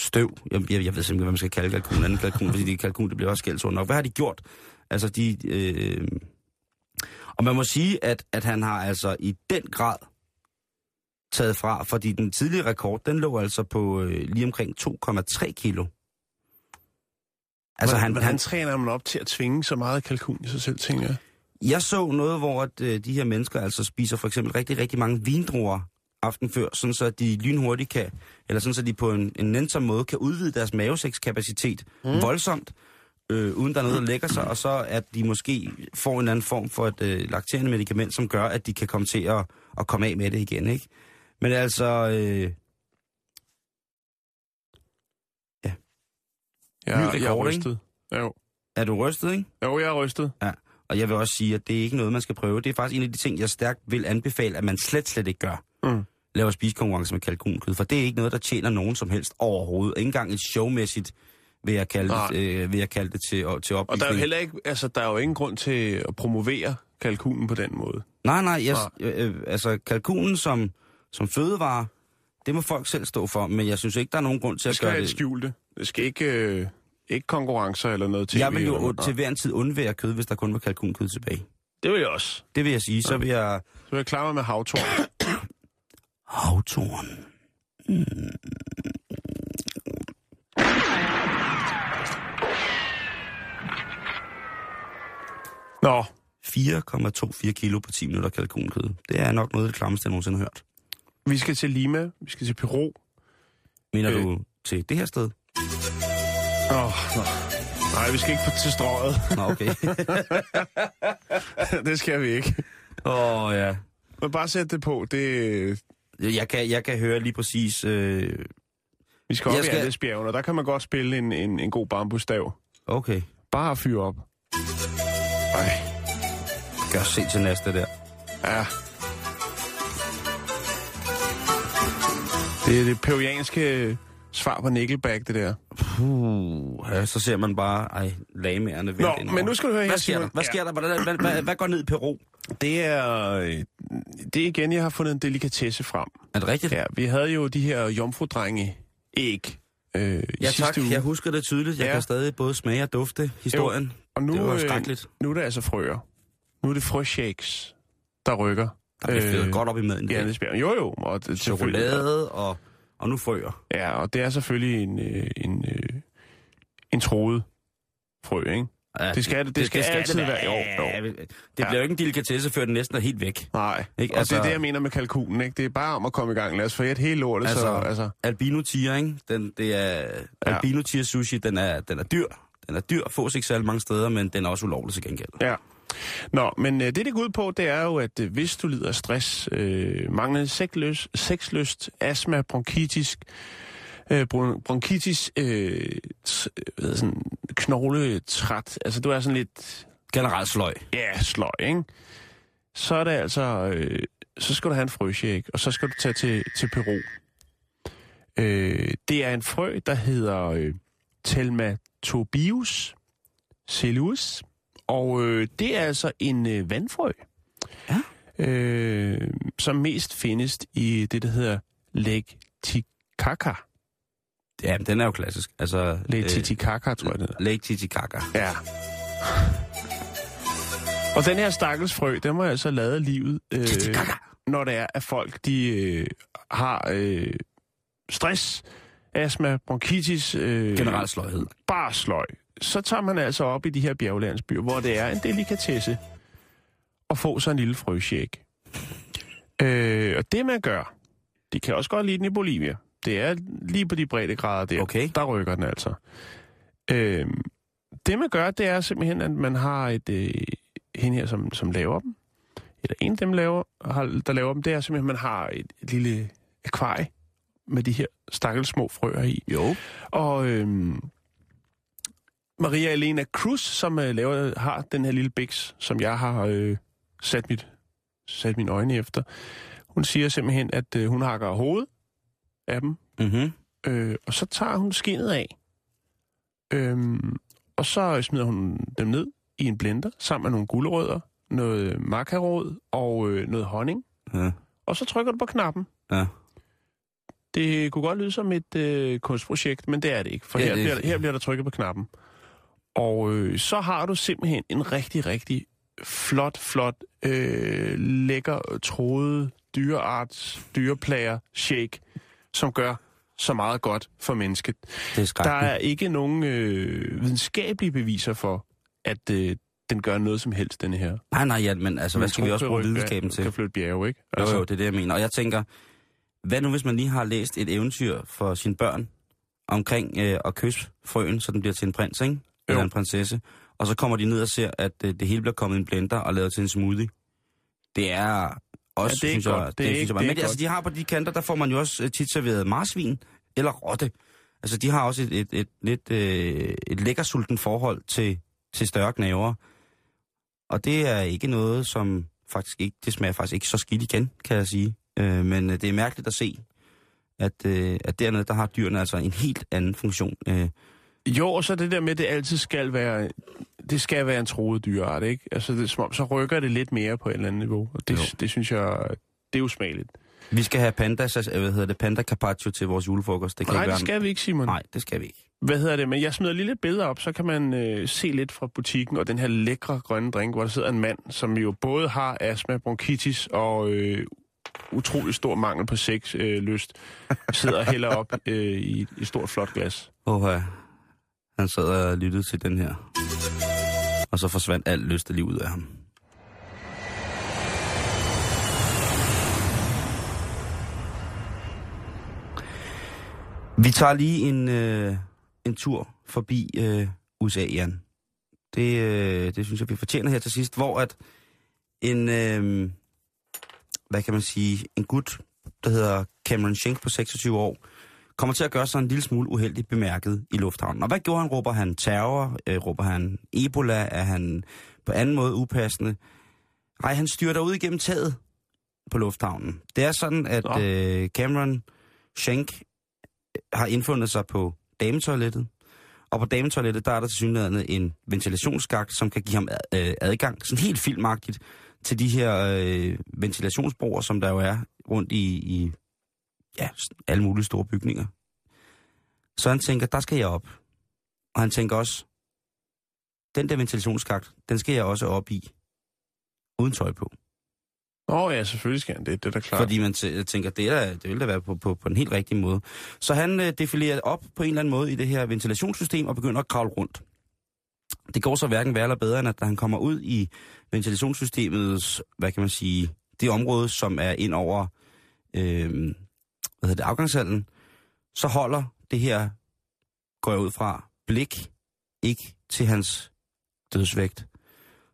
støv. Jeg, jeg, jeg ved simpelthen, hvad man skal kalde kalkun. Anden kalkun, fordi det kalkun, det bliver også skældsord nok. Hvad har de gjort? Altså, de... Øh, og man må sige, at, at han har altså i den grad taget fra, fordi den tidlige rekord, den lå altså på øh, lige omkring 2,3 kilo. Altså, hvordan, han, hvordan han, træner man op til at tvinge så meget kalkun i sig selv, tænker jeg? jeg så noget, hvor at, øh, de her mennesker altså spiser for eksempel rigtig, rigtig mange vindruer aften før, sådan så de lynhurtigt kan, eller sådan så de på en, en nænsom måde kan udvide deres mavesækskapacitet mm. voldsomt, øh, uden der er noget, der lægger sig, og så at de måske får en eller anden form for et øh, lakterende medicament, som gør, at de kan komme til at, at komme af med det igen, ikke? Men altså, øh, Jeg, Ny jeg er rekord, rystet. Jo. er du rystet, ikke? jo, jeg er rystet. Og jeg vil også sige, at det er ikke noget, man skal prøve. Det er faktisk en af de ting, jeg stærkt vil anbefale, at man slet, slet ikke gør. Mm. Laver spisekonkurrence med kalkunkød, for det er ikke noget, der tjener nogen som helst overhovedet. Ikke engang et showmæssigt, vil jeg kalde, det, øh, vil jeg kalde det til, til Og der er jo heller ikke, altså, der er jo ingen grund til at promovere kalkunen på den måde. Nej, nej, jeg, øh, øh, altså kalkunen som, som fødevare, det må folk selv stå for, men jeg synes ikke, der er nogen grund til Det at skal gøre være det. et skjulte. Det skal ikke, øh, ikke konkurrencer eller noget til. Jeg vil jo til hver en tid undvære kød, hvis der kun var kalkunkød tilbage. Det vil jeg også. Det vil jeg sige. Så vil jeg... Så vil jeg klare mig med havtorn. Havtorn. Nå, 4,24 kilo på 10 minutter kalkunkød. Det er nok noget af det klammeste, jeg nogensinde har hørt. vi skal til Lima. Vi skal til Peru. Mener Øh. du til det her sted? Åh, oh, nej, vi skal ikke på til strøget. Nå, okay. det skal vi ikke. Åh, oh, ja. Men bare sæt det på. Det, Jeg kan, jeg kan høre lige præcis... Øh... vi skal op Jeg skal... i Andesbjergene, og der kan man godt spille en, en, en god bambusstav. Okay. Bare fyre op. Ej, Gør se til næste der. ja. Det er det peruanske svar på Nickelback, det der. Puh, ja, så ser man bare, ej, lagmærende Nå, men nu skal du høre her, Hvad sker der? Hvad sker der? Hvad, hvad, hvad, hvad går ned i Peru? Det er, det er igen, jeg har fundet en delikatesse frem. Er det rigtigt? Ja, vi havde jo de her jomfrudrenge æg øh, i ja sidste tak. uge. Jeg husker det tydeligt. Jeg Ja. kan stadig både smage og dufte historien. Og nu, det var øh, skrækkeligt. nu er det altså frøer. Nu er det frøshakes, der rykker. Der blev øh, godt op i maden. i Andesbjerg. Jo, jo. Og det, Chokolade og, og nu frøer. Ja, og det er selvfølgelig en, øh, en, øh, en troet frø, ikke? Ja, Det skal det- det skal altid være- jo, jo. Ja, Det Ja. bliver jo ikke en delikatesse, før den næsten er helt væk. Nej, Ikke? og altså... det er Altså- det, jeg mener med kalkunen, ikke? Det er bare om at komme i gang. Lad os få et helt lortet, altså... så... Altså- Albino tiger, ikke? Den, det er, Ja. albino tiger sushi, den er, den er dyr. Den er dyr, fås ikke særlig mange steder, men den er også ulovlig til gengæld. ja. Nå, men øh, det, det går ud på, det er jo, at øh, hvis du lider af stress, øh, manglende sexlyst, sexlyst, astma, bronkitis, øh, bron- bronkitis, øh, hvad sådan, knogletræt, altså du er sådan lidt Generelt sløj. Ja, sløj, ikke? Så er det altså... Øh, så skal du have en frøshake, og så skal du tage til, til Peru. Øh, det er en frø, der hedder øh, Telmatobius cellus, og øh, det er altså en øh, vandfrø, Ja. øh, som mest findes i det, der hedder Lake Titicaca. Ja, den er jo klassisk. Altså, Lake Titicaca, tror jeg, det hedder. Lake Titicaca. Ja. Og den her stakkels frø, den må altså lade livet, øh, når det er, at folk de øh, har øh, stress, astma, bronkitis, øh, Generelt sløjhed. bare sløj. Så tager man altså op i de her bjerglandsbyer, hvor det er en delikatesse at få sig en lille frøshake. Øh, og det man gør, de kan også godt lide den i Bolivia. Det er lige på de brede grader der. Okay. Der rykker den altså. Øh, det man gør, det er simpelthen, at man har et øh, hende her, som, som laver dem. Eller en af dem, laver, har, der laver dem, det er simpelthen, at man har et, et lille akvarie med de her stakkels små frøer i. Jo. Og øhm, Maria Elena Cruz, som øh, laver, har den her lille biks, som jeg har øh, sat, mit, sat mine øjne efter, hun siger simpelthen, at øh, hun hakker hovedet af dem, Mm-hmm. øh, og så tager hun skinnet af. Øhm, og så smider hun dem ned i en blender, sammen med nogle gulerødder, noget makarod og øh, noget honning. Ja. Og så trykker du på knappen. Ja. Det kunne godt lyde som et øh, kunstprojekt, men det er det ikke, for Ja, her, det- bliver, her bliver der trykket på knappen. Og øh, så har du simpelthen en rigtig, rigtig flot, flot, øh, lækker, troet dyrearts, dyreplager shake, som gør så meget godt for mennesket. Det er Der er ikke nogen øh, videnskabelige beviser for, at øh, den gør noget som helst, denne her. Nej, nej, ja, men altså, hvad skal vi også bruge videnskaben til? Kan flytte bjerge, ikke? Jo, jo, det er det, jeg mener. Og jeg tænker, hvad nu hvis man lige har læst et eventyr for sine børn omkring øh, at kysse frøen, så den bliver til en prins, ikke? Eller Jo. en prinsesse. Og så kommer de ned og ser, at øh, det hele bliver kommet i en blender og lavet til en smoothie. Det er Også, Ja, det er synes jeg, godt. Det er synes jeg, det er Men altså, godt. de har på de kanter, der får man jo også øh, tit serveret marsvin eller rotte. Altså, de har også et, et, et, lidt øh, et lækkersulten forhold til, til større knæver. Og det er ikke noget, som faktisk ikke, det smager faktisk ikke så skidt igen, kan jeg sige. Øh, men det er mærkeligt at se, at, øh, at dernede, der har dyrene altså en helt anden funktion. Øh, Jo, og så det der med, at det altid skal være, det skal være en troet dyreart, ikke? Altså, det, som om, så rykker det lidt mere på et eller andet niveau. Og Jo. det, det synes jeg, det er usmageligt. vi skal have panda, så- hvad hedder det, panda carpaccio til vores julefrokost. Det kan Nej, ikke det være... skal vi ikke, Simon. Nej, det skal vi ikke. Hvad hedder det? Men jeg smider lige lidt billeder op, så kan man øh, se lidt fra butikken og den her lækre grønne drink, hvor der sidder en mand, som jo både har astma, bronkitis og øh, utrolig stor mangel på sex øh, lyst, sidder og hælder op øh, i et- et stort flot glas. Åh, ja. Han sad og lyttede til den her. Og så forsvandt alt lyst lige ud af ham. Vi tager lige en, øh, en tur forbi øh, USA, Jan. Det, øh, det synes jeg, vi fortjener her til sidst, hvor at en, øh, hvad kan man sige, en gut, der hedder Cameron Schenk på 26 år, kommer til at gøre sig en lille smule uheldigt bemærket i lufthavnen. Og hvad gjorde han? Råber han terror? Øh, råber han Ebola? Er han på anden måde upassende? Nej, han styrter ud igennem taget på lufthavnen. Det er sådan, at Nå. øh, Cameron Schenk har indfundet sig på dametoilettet. Og på dametoilettet, der er der til synligheden en ventilationsskagt, som kan give ham øh, adgang, sådan helt filmagtigt, til de her øh, ventilationsbroer, som der jo er rundt i, i ja, alle mulige store bygninger. Så han tænker, der skal jeg op. Og han tænker også, den der ventilationsskagt, den skal jeg også op i, uden tøj på. Åh oh, ja, selvfølgelig skal han det, det er da klart. Fordi man tænker, det, er, det vil da være på, på, på den helt rigtige måde. Så han øh, defilerer op på en eller anden måde i det her ventilationssystem og begynder at kravle rundt. Det går så hverken værre eller bedre, end at da han kommer ud i ventilationssystemets, hvad kan man sige, det område, som er ind over øh, hvad hedder det, afgangshallen, så holder det her, går jeg ud fra, blik ikke til hans dødsvægt.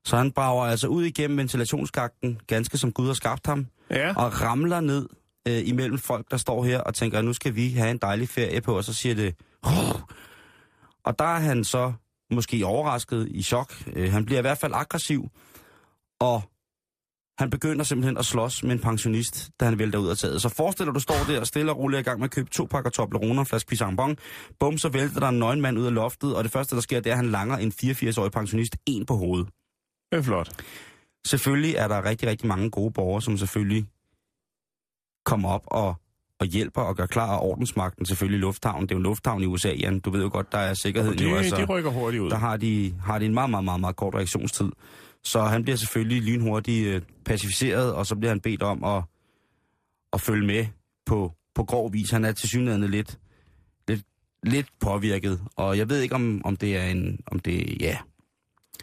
Så han brager altså ud igennem ventilationsskakten, ganske som Gud har skabt ham, Ja, og ramler ned øh, imellem folk, der står her og tænker, nu skal vi have en dejlig ferie på, og så siger det... "Huh." Og der er han så måske overrasket i chok. Øh, han bliver i hvert fald aggressiv, og han begynder simpelthen at slås med en pensionist, da han vælter ud af taget. Så forestil dig, du står der og stille og roligt i gang med at købe to pakker Toblerone og en flaske Pisang Bum, så vælter der en nøgen mand ud af loftet, og det første, der sker, det er, at han langer en 84-årig pensionist en på hovedet. det er flot. Selvfølgelig er der rigtig, rigtig mange gode borgere, som selvfølgelig kommer op og, og hjælper og gør klar, og ordensmagten selvfølgelig lufthavnen. Det er jo en lufthavn i USA, Jan. Du ved jo godt, der er sikkerheden jo. Det, Altså, de rykker hurtigt ud. der har de, har de en meget, meget, meget, meget kort reaktionstid. Så han bliver selvfølgelig lynhurtigt øh, pacificeret, og så bliver han bedt om at, at følge med på, på grov vis. Han er til synligheden lidt, lidt, lidt påvirket, og jeg ved ikke, om, om det er en, om det, ja,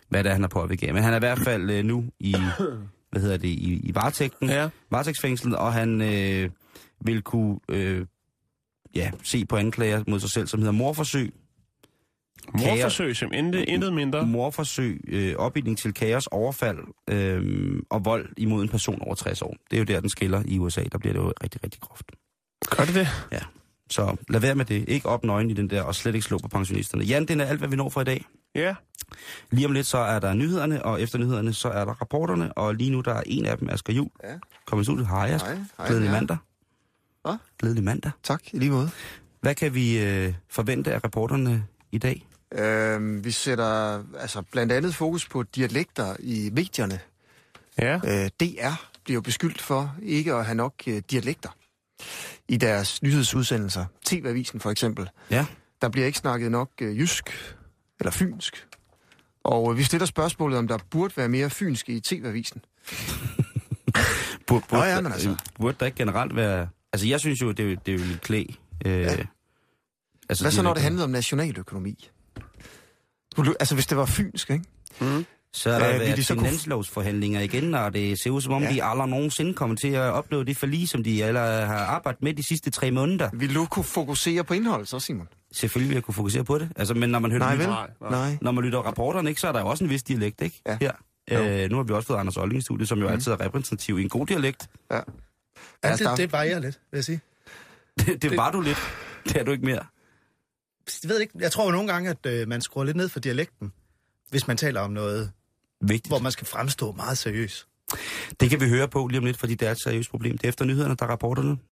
hvad det er, han er påvirket af. Men han er i hvert fald øh, nu i, hvad hedder det, i, i varetægten, Ja. varetægtsfængslet, og han øh, vil kunne øh, ja, se på anklager mod sig selv, som hedder morforsøg, Morforsøg som intet, intet mindre. morforsøg, øh, opbildning til kaos, overfald øh, og vold imod en person over 60 år. Det er jo der, den skiller i USA. Der bliver det jo rigtig, rigtig groft. Gør det det? Så lad være med det. Ikke op nøgen i den der, og slet ikke slå på pensionisterne. Jan, det er alt, hvad vi når for i dag. Ja. Lige om lidt, så er der nyhederne, og efter nyhederne, så er der rapporterne, og lige nu, der er en af dem, Asger Jul. Ja. Kom i studiet. Hej, Asger. Hej, hej, Glædelig ja. mandag. Hvad? Glædelig mandag. Tak, i lige måde. Hvad kan vi øh, forvente af rapporterne i dag? Øhm, vi sætter altså, blandt andet fokus på dialekter i medierne. Ja. Øh, DR bliver jo beskyldt for ikke at have nok øh, dialekter i deres nyhedsudsendelser. TV-avisen for eksempel. Ja. Der bliver ikke snakket nok øh, jysk eller fynsk. Og øh, vi stiller spørgsmålet, om der burde være mere fynsk i TV-avisen. Burde, Nå ja, men altså. burde der ikke generelt være... Altså, jeg synes jo, det, er det er jo lidt klæ. Øh, Ja. altså, Hvad så, når det handlede om nationaløkonomi? Altså, hvis det var fynsk, ikke? Så er der Øh, øh, vil været de så kunne- finanslovsforhandlinger igen, og det ser ud som om, Ja. de aldrig nogensinde kommer til at opleve det forlig, som de eller har arbejdet med de sidste tre måneder. Vil du kunne fokusere på indholdet så, Simon? Selvfølgelig vil jeg kunne fokusere på det. Altså, men når man, hører Nej, vel? Nej, når man lytter rapporterne, ikke, så er der jo også en vis dialekt, ikke? Ja. Her. Øh, nu har vi også fået Anders Olling i studiet, som jo mm. altid er repræsentativ i en god dialekt. Ja. Os det, det vejer lidt, vil jeg sige. Det, det, det var du lidt. Det er du ikke mere. Jeg ved ikke, jeg tror jo nogle gange, at øh, man skruer lidt ned for dialekten, hvis man taler om noget, Vigtigt. hvor man skal fremstå meget seriøs. Det kan vi høre på lige om lidt, fordi det er et seriøst problem. Det er efter nyhederne, der er rapporterne.